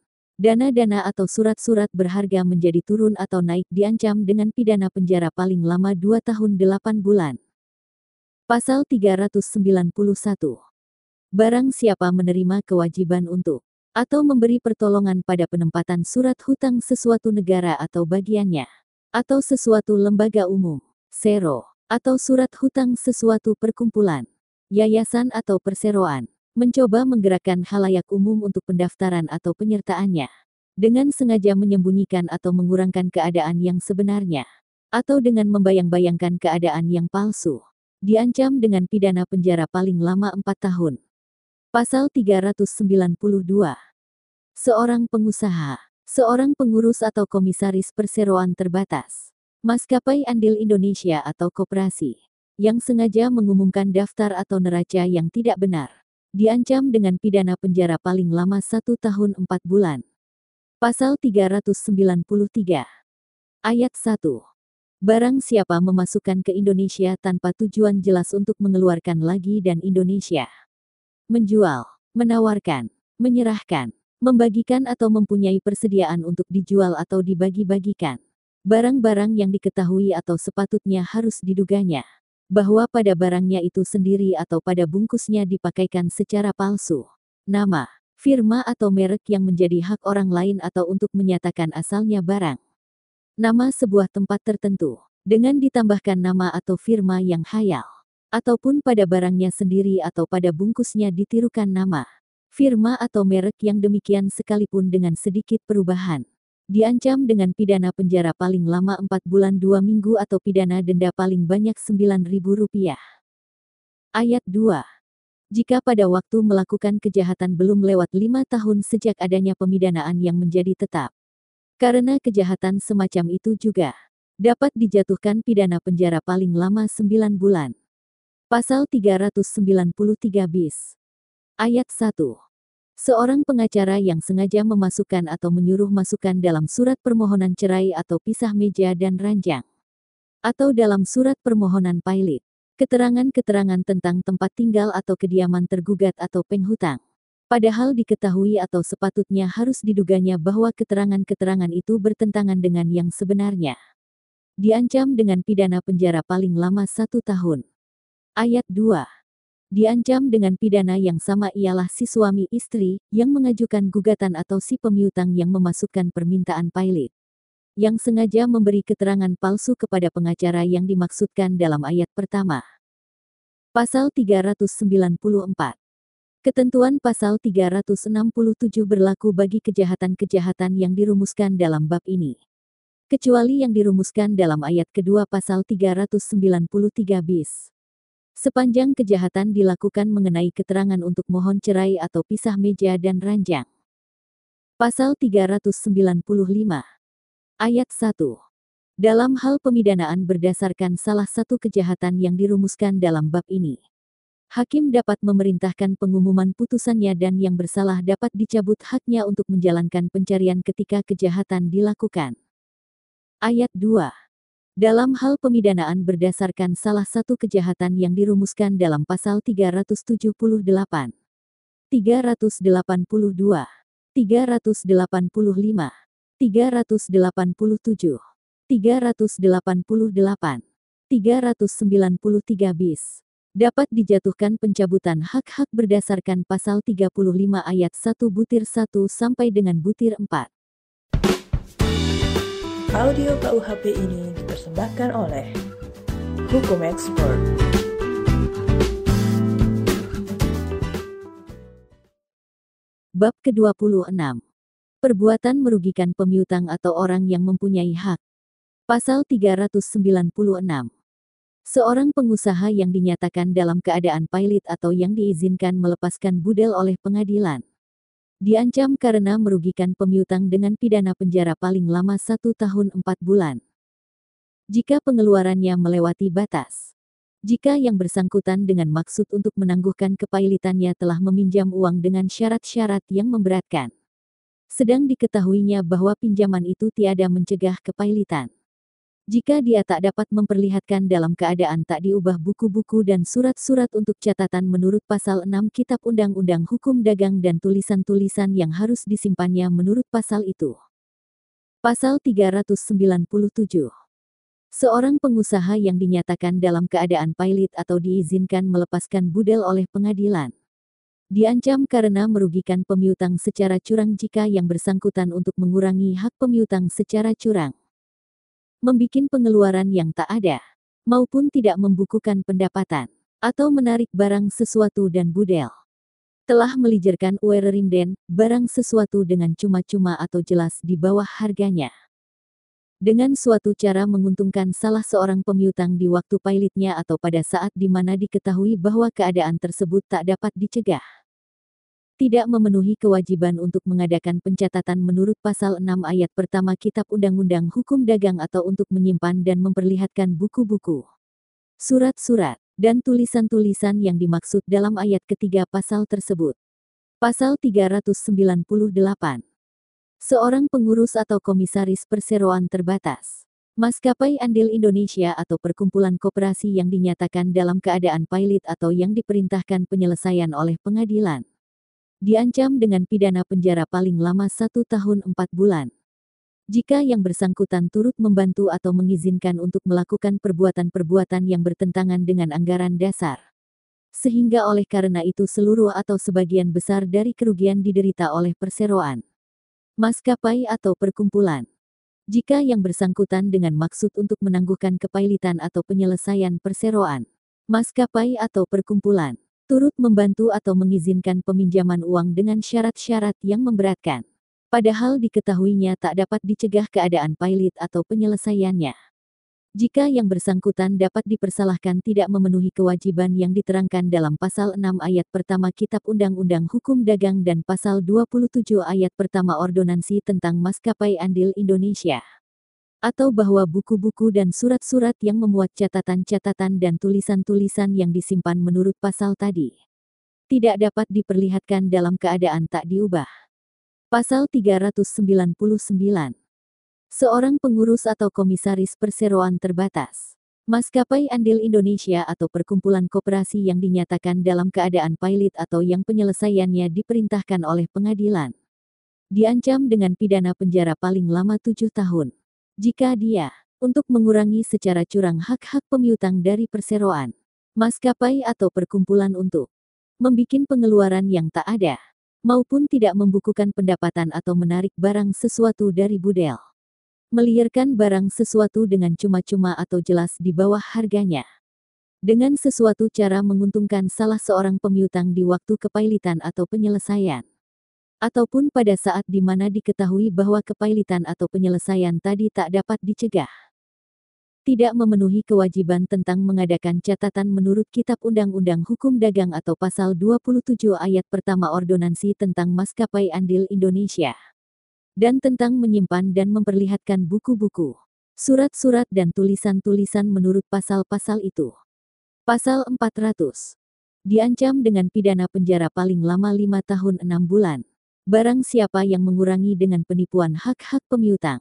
Dana-dana atau surat-surat berharga menjadi turun atau naik diancam dengan pidana penjara paling lama 2 tahun 8 bulan. Pasal 391. Barang siapa menerima kewajiban untuk atau memberi pertolongan pada penempatan surat hutang sesuatu negara atau bagiannya, atau sesuatu lembaga umum, sero, atau surat hutang sesuatu perkumpulan, yayasan atau perseroan, mencoba menggerakkan halayak umum untuk pendaftaran atau penyertaannya, dengan sengaja menyembunyikan atau mengurangkan keadaan yang sebenarnya, atau dengan membayang-bayangkan keadaan yang palsu, diancam dengan pidana penjara paling lama 4 tahun. Pasal 392. Seorang pengusaha, seorang pengurus atau komisaris perseroan terbatas, maskapai andil Indonesia atau koperasi, yang sengaja mengumumkan daftar atau neraca yang tidak benar, diancam dengan pidana penjara paling lama satu tahun empat bulan. Pasal 393. Ayat 1. Barang siapa memasukkan ke Indonesia tanpa tujuan jelas untuk mengeluarkan lagi dan Indonesia. Menjual, menawarkan, menyerahkan, membagikan atau mempunyai persediaan untuk dijual atau dibagi-bagikan. Barang-barang yang diketahui atau sepatutnya harus diduganya. Bahwa pada barangnya itu sendiri atau pada bungkusnya dipakaikan secara palsu. Nama, firma atau merek yang menjadi hak orang lain atau untuk menyatakan asalnya barang. Nama sebuah tempat tertentu, dengan ditambahkan nama atau firma yang hayal. Ataupun pada barangnya sendiri atau pada bungkusnya ditirukan nama, firma atau merek yang demikian sekalipun dengan sedikit perubahan. Diancam dengan pidana penjara paling lama 4 bulan 2 minggu atau pidana denda paling banyak Rp9.000. Ayat 2 jika pada waktu melakukan kejahatan belum lewat lima tahun sejak adanya pemidanaan yang menjadi tetap. Karena kejahatan semacam itu juga dapat dijatuhkan pidana penjara paling lama 9 bulan. Pasal 393 bis. Ayat 1. Seorang pengacara yang sengaja memasukkan atau menyuruh masukan dalam surat permohonan cerai atau pisah meja dan ranjang. Atau dalam surat permohonan pailit Keterangan-keterangan tentang tempat tinggal atau kediaman tergugat atau penghutang. Padahal diketahui atau sepatutnya harus diduganya bahwa keterangan-keterangan itu bertentangan dengan yang sebenarnya. Diancam dengan pidana penjara paling lama satu tahun. Ayat 2. Diancam dengan pidana yang sama ialah si suami istri yang mengajukan gugatan atau si pemiutang yang memasukkan permintaan pailit yang sengaja memberi keterangan palsu kepada pengacara yang dimaksudkan dalam ayat pertama. Pasal 394 Ketentuan pasal 367 berlaku bagi kejahatan-kejahatan yang dirumuskan dalam bab ini. Kecuali yang dirumuskan dalam ayat kedua pasal 393 bis. Sepanjang kejahatan dilakukan mengenai keterangan untuk mohon cerai atau pisah meja dan ranjang. Pasal 395 Ayat 1. Dalam hal pemidanaan berdasarkan salah satu kejahatan yang dirumuskan dalam bab ini. Hakim dapat memerintahkan pengumuman putusannya dan yang bersalah dapat dicabut haknya untuk menjalankan pencarian ketika kejahatan dilakukan. Ayat 2. Dalam hal pemidanaan berdasarkan salah satu kejahatan yang dirumuskan dalam pasal 378, 382, 385, 387, 388, 393 bis. Dapat dijatuhkan pencabutan hak-hak berdasarkan pasal 35 ayat 1 butir 1 sampai dengan butir 4. Audio KUHP ini dipersembahkan oleh Hukum Expert. Bab ke-26 Perbuatan merugikan pemiutang atau orang yang mempunyai hak. Pasal 396. Seorang pengusaha yang dinyatakan dalam keadaan pailit atau yang diizinkan melepaskan budel oleh pengadilan. Diancam karena merugikan pemiutang dengan pidana penjara paling lama satu tahun empat bulan. Jika pengeluarannya melewati batas. Jika yang bersangkutan dengan maksud untuk menangguhkan kepailitannya telah meminjam uang dengan syarat-syarat yang memberatkan sedang diketahuinya bahwa pinjaman itu tiada mencegah kepailitan. Jika dia tak dapat memperlihatkan dalam keadaan tak diubah buku-buku dan surat-surat untuk catatan menurut pasal 6 Kitab Undang-Undang Hukum Dagang dan tulisan-tulisan yang harus disimpannya menurut pasal itu. Pasal 397 Seorang pengusaha yang dinyatakan dalam keadaan pailit atau diizinkan melepaskan budel oleh pengadilan diancam karena merugikan pemiutang secara curang jika yang bersangkutan untuk mengurangi hak pemiutang secara curang. Membikin pengeluaran yang tak ada, maupun tidak membukukan pendapatan, atau menarik barang sesuatu dan budel. Telah melijerkan uererinden, barang sesuatu dengan cuma-cuma atau jelas di bawah harganya. Dengan suatu cara menguntungkan salah seorang pemiutang di waktu pilotnya atau pada saat di mana diketahui bahwa keadaan tersebut tak dapat dicegah. Tidak memenuhi kewajiban untuk mengadakan pencatatan menurut pasal 6 ayat pertama Kitab Undang-Undang Hukum Dagang atau untuk menyimpan dan memperlihatkan buku-buku, surat-surat, dan tulisan-tulisan yang dimaksud dalam ayat ketiga pasal tersebut. Pasal 398 Seorang pengurus atau komisaris perseroan terbatas. Maskapai Andil Indonesia atau perkumpulan koperasi yang dinyatakan dalam keadaan pilot atau yang diperintahkan penyelesaian oleh pengadilan. Diancam dengan pidana penjara paling lama satu tahun empat bulan. Jika yang bersangkutan turut membantu atau mengizinkan untuk melakukan perbuatan-perbuatan yang bertentangan dengan anggaran dasar. Sehingga oleh karena itu seluruh atau sebagian besar dari kerugian diderita oleh perseroan maskapai atau perkumpulan. Jika yang bersangkutan dengan maksud untuk menangguhkan kepailitan atau penyelesaian perseroan, maskapai atau perkumpulan, turut membantu atau mengizinkan peminjaman uang dengan syarat-syarat yang memberatkan. Padahal diketahuinya tak dapat dicegah keadaan pilot atau penyelesaiannya. Jika yang bersangkutan dapat dipersalahkan tidak memenuhi kewajiban yang diterangkan dalam pasal 6 ayat pertama Kitab Undang-Undang Hukum Dagang dan pasal 27 ayat pertama Ordonansi tentang Maskapai Andil Indonesia. Atau bahwa buku-buku dan surat-surat yang memuat catatan-catatan dan tulisan-tulisan yang disimpan menurut pasal tadi tidak dapat diperlihatkan dalam keadaan tak diubah. Pasal 399 seorang pengurus atau komisaris perseroan terbatas. Maskapai Andil Indonesia atau perkumpulan koperasi yang dinyatakan dalam keadaan pilot atau yang penyelesaiannya diperintahkan oleh pengadilan. Diancam dengan pidana penjara paling lama tujuh tahun. Jika dia, untuk mengurangi secara curang hak-hak pemiutang dari perseroan, maskapai atau perkumpulan untuk membuat pengeluaran yang tak ada, maupun tidak membukukan pendapatan atau menarik barang sesuatu dari budel melierkan barang sesuatu dengan cuma-cuma atau jelas di bawah harganya. Dengan sesuatu cara menguntungkan salah seorang pemiutang di waktu kepailitan atau penyelesaian. Ataupun pada saat di mana diketahui bahwa kepailitan atau penyelesaian tadi tak dapat dicegah. Tidak memenuhi kewajiban tentang mengadakan catatan menurut Kitab Undang-Undang Hukum Dagang atau Pasal 27 ayat pertama Ordonansi tentang Maskapai Andil Indonesia dan tentang menyimpan dan memperlihatkan buku-buku, surat-surat dan tulisan-tulisan menurut pasal-pasal itu. Pasal 400. Diancam dengan pidana penjara paling lama 5 tahun 6 bulan. Barang siapa yang mengurangi dengan penipuan hak-hak pemiutang.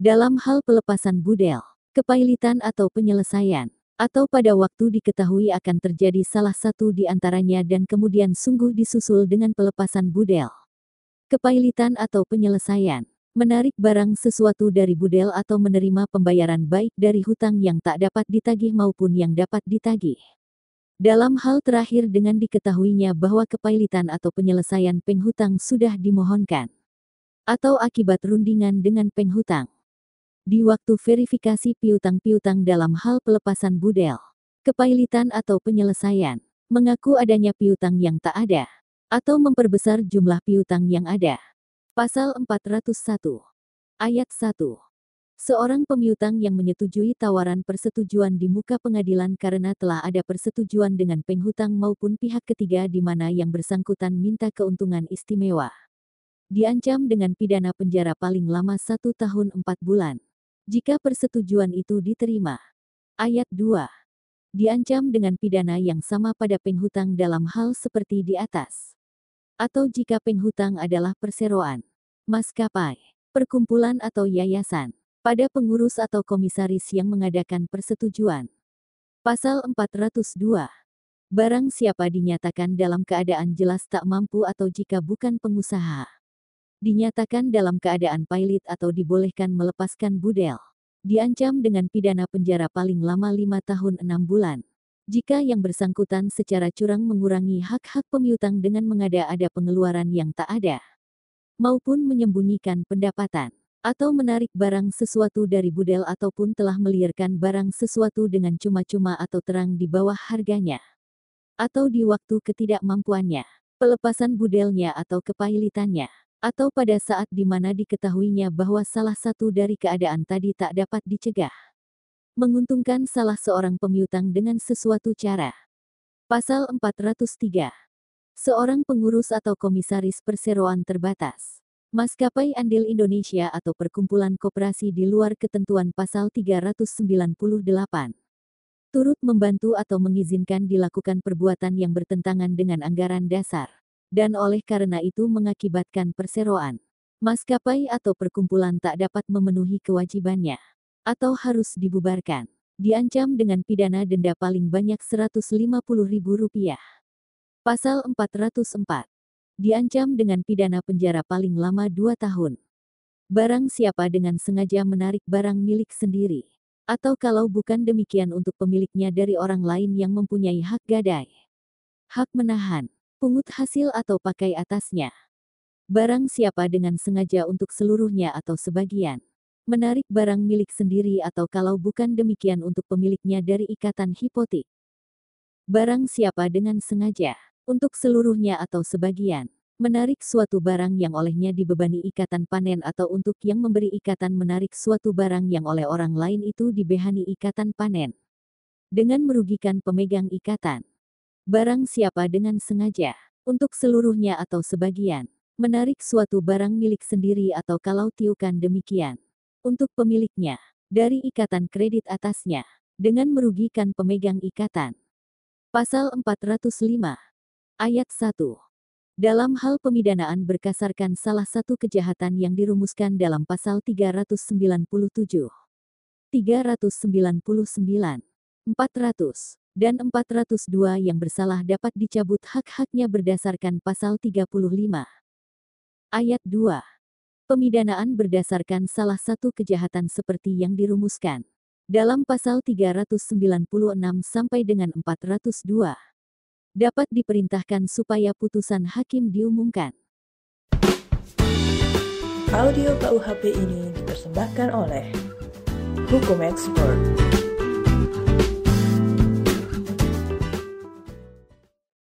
Dalam hal pelepasan budel, kepailitan atau penyelesaian, atau pada waktu diketahui akan terjadi salah satu di antaranya dan kemudian sungguh disusul dengan pelepasan budel kepailitan atau penyelesaian, menarik barang sesuatu dari budel atau menerima pembayaran baik dari hutang yang tak dapat ditagih maupun yang dapat ditagih. Dalam hal terakhir dengan diketahuinya bahwa kepailitan atau penyelesaian penghutang sudah dimohonkan. Atau akibat rundingan dengan penghutang. Di waktu verifikasi piutang-piutang dalam hal pelepasan budel, kepailitan atau penyelesaian, mengaku adanya piutang yang tak ada atau memperbesar jumlah piutang yang ada. Pasal 401 Ayat 1 Seorang pemiutang yang menyetujui tawaran persetujuan di muka pengadilan karena telah ada persetujuan dengan penghutang maupun pihak ketiga di mana yang bersangkutan minta keuntungan istimewa. Diancam dengan pidana penjara paling lama satu tahun empat bulan. Jika persetujuan itu diterima. Ayat 2 diancam dengan pidana yang sama pada penghutang dalam hal seperti di atas. Atau jika penghutang adalah perseroan, maskapai, perkumpulan atau yayasan, pada pengurus atau komisaris yang mengadakan persetujuan. Pasal 402. Barang siapa dinyatakan dalam keadaan jelas tak mampu atau jika bukan pengusaha. Dinyatakan dalam keadaan pilot atau dibolehkan melepaskan budel. Diancam dengan pidana penjara paling lama 5 tahun 6 bulan jika yang bersangkutan secara curang mengurangi hak-hak pemiutang dengan mengada-ada pengeluaran yang tak ada, maupun menyembunyikan pendapatan, atau menarik barang sesuatu dari budel ataupun telah melierkan barang sesuatu dengan cuma-cuma atau terang di bawah harganya, atau di waktu ketidakmampuannya, pelepasan budelnya atau kepailitannya, atau pada saat di mana diketahuinya bahwa salah satu dari keadaan tadi tak dapat dicegah. Menguntungkan salah seorang pemiutang dengan sesuatu cara. Pasal 403. Seorang pengurus atau komisaris perseroan terbatas. Maskapai Andil Indonesia atau perkumpulan koperasi di luar ketentuan pasal 398. Turut membantu atau mengizinkan dilakukan perbuatan yang bertentangan dengan anggaran dasar dan oleh karena itu mengakibatkan perseroan. Maskapai atau perkumpulan tak dapat memenuhi kewajibannya, atau harus dibubarkan. Diancam dengan pidana denda paling banyak Rp150.000. Pasal 404. Diancam dengan pidana penjara paling lama 2 tahun. Barang siapa dengan sengaja menarik barang milik sendiri, atau kalau bukan demikian untuk pemiliknya dari orang lain yang mempunyai hak gadai. Hak menahan, pungut hasil atau pakai atasnya. Barang siapa dengan sengaja untuk seluruhnya atau sebagian. Menarik barang milik sendiri atau kalau bukan demikian untuk pemiliknya dari ikatan hipotik. Barang siapa dengan sengaja, untuk seluruhnya atau sebagian. Menarik suatu barang yang olehnya dibebani ikatan panen atau untuk yang memberi ikatan menarik suatu barang yang oleh orang lain itu dibehani ikatan panen. Dengan merugikan pemegang ikatan. Barang siapa dengan sengaja, untuk seluruhnya atau sebagian, menarik suatu barang milik sendiri atau kalau tiukan demikian, untuk pemiliknya, dari ikatan kredit atasnya, dengan merugikan pemegang ikatan. Pasal 405 Ayat 1 dalam hal pemidanaan berkasarkan salah satu kejahatan yang dirumuskan dalam pasal 397, 399, 400, dan 402 yang bersalah dapat dicabut hak-haknya berdasarkan pasal 35. Ayat 2. Pemidanaan berdasarkan salah satu kejahatan seperti yang dirumuskan dalam pasal 396 sampai dengan 402 dapat diperintahkan supaya putusan hakim diumumkan. Audio KUHP ini dipersembahkan oleh Hukum Expert.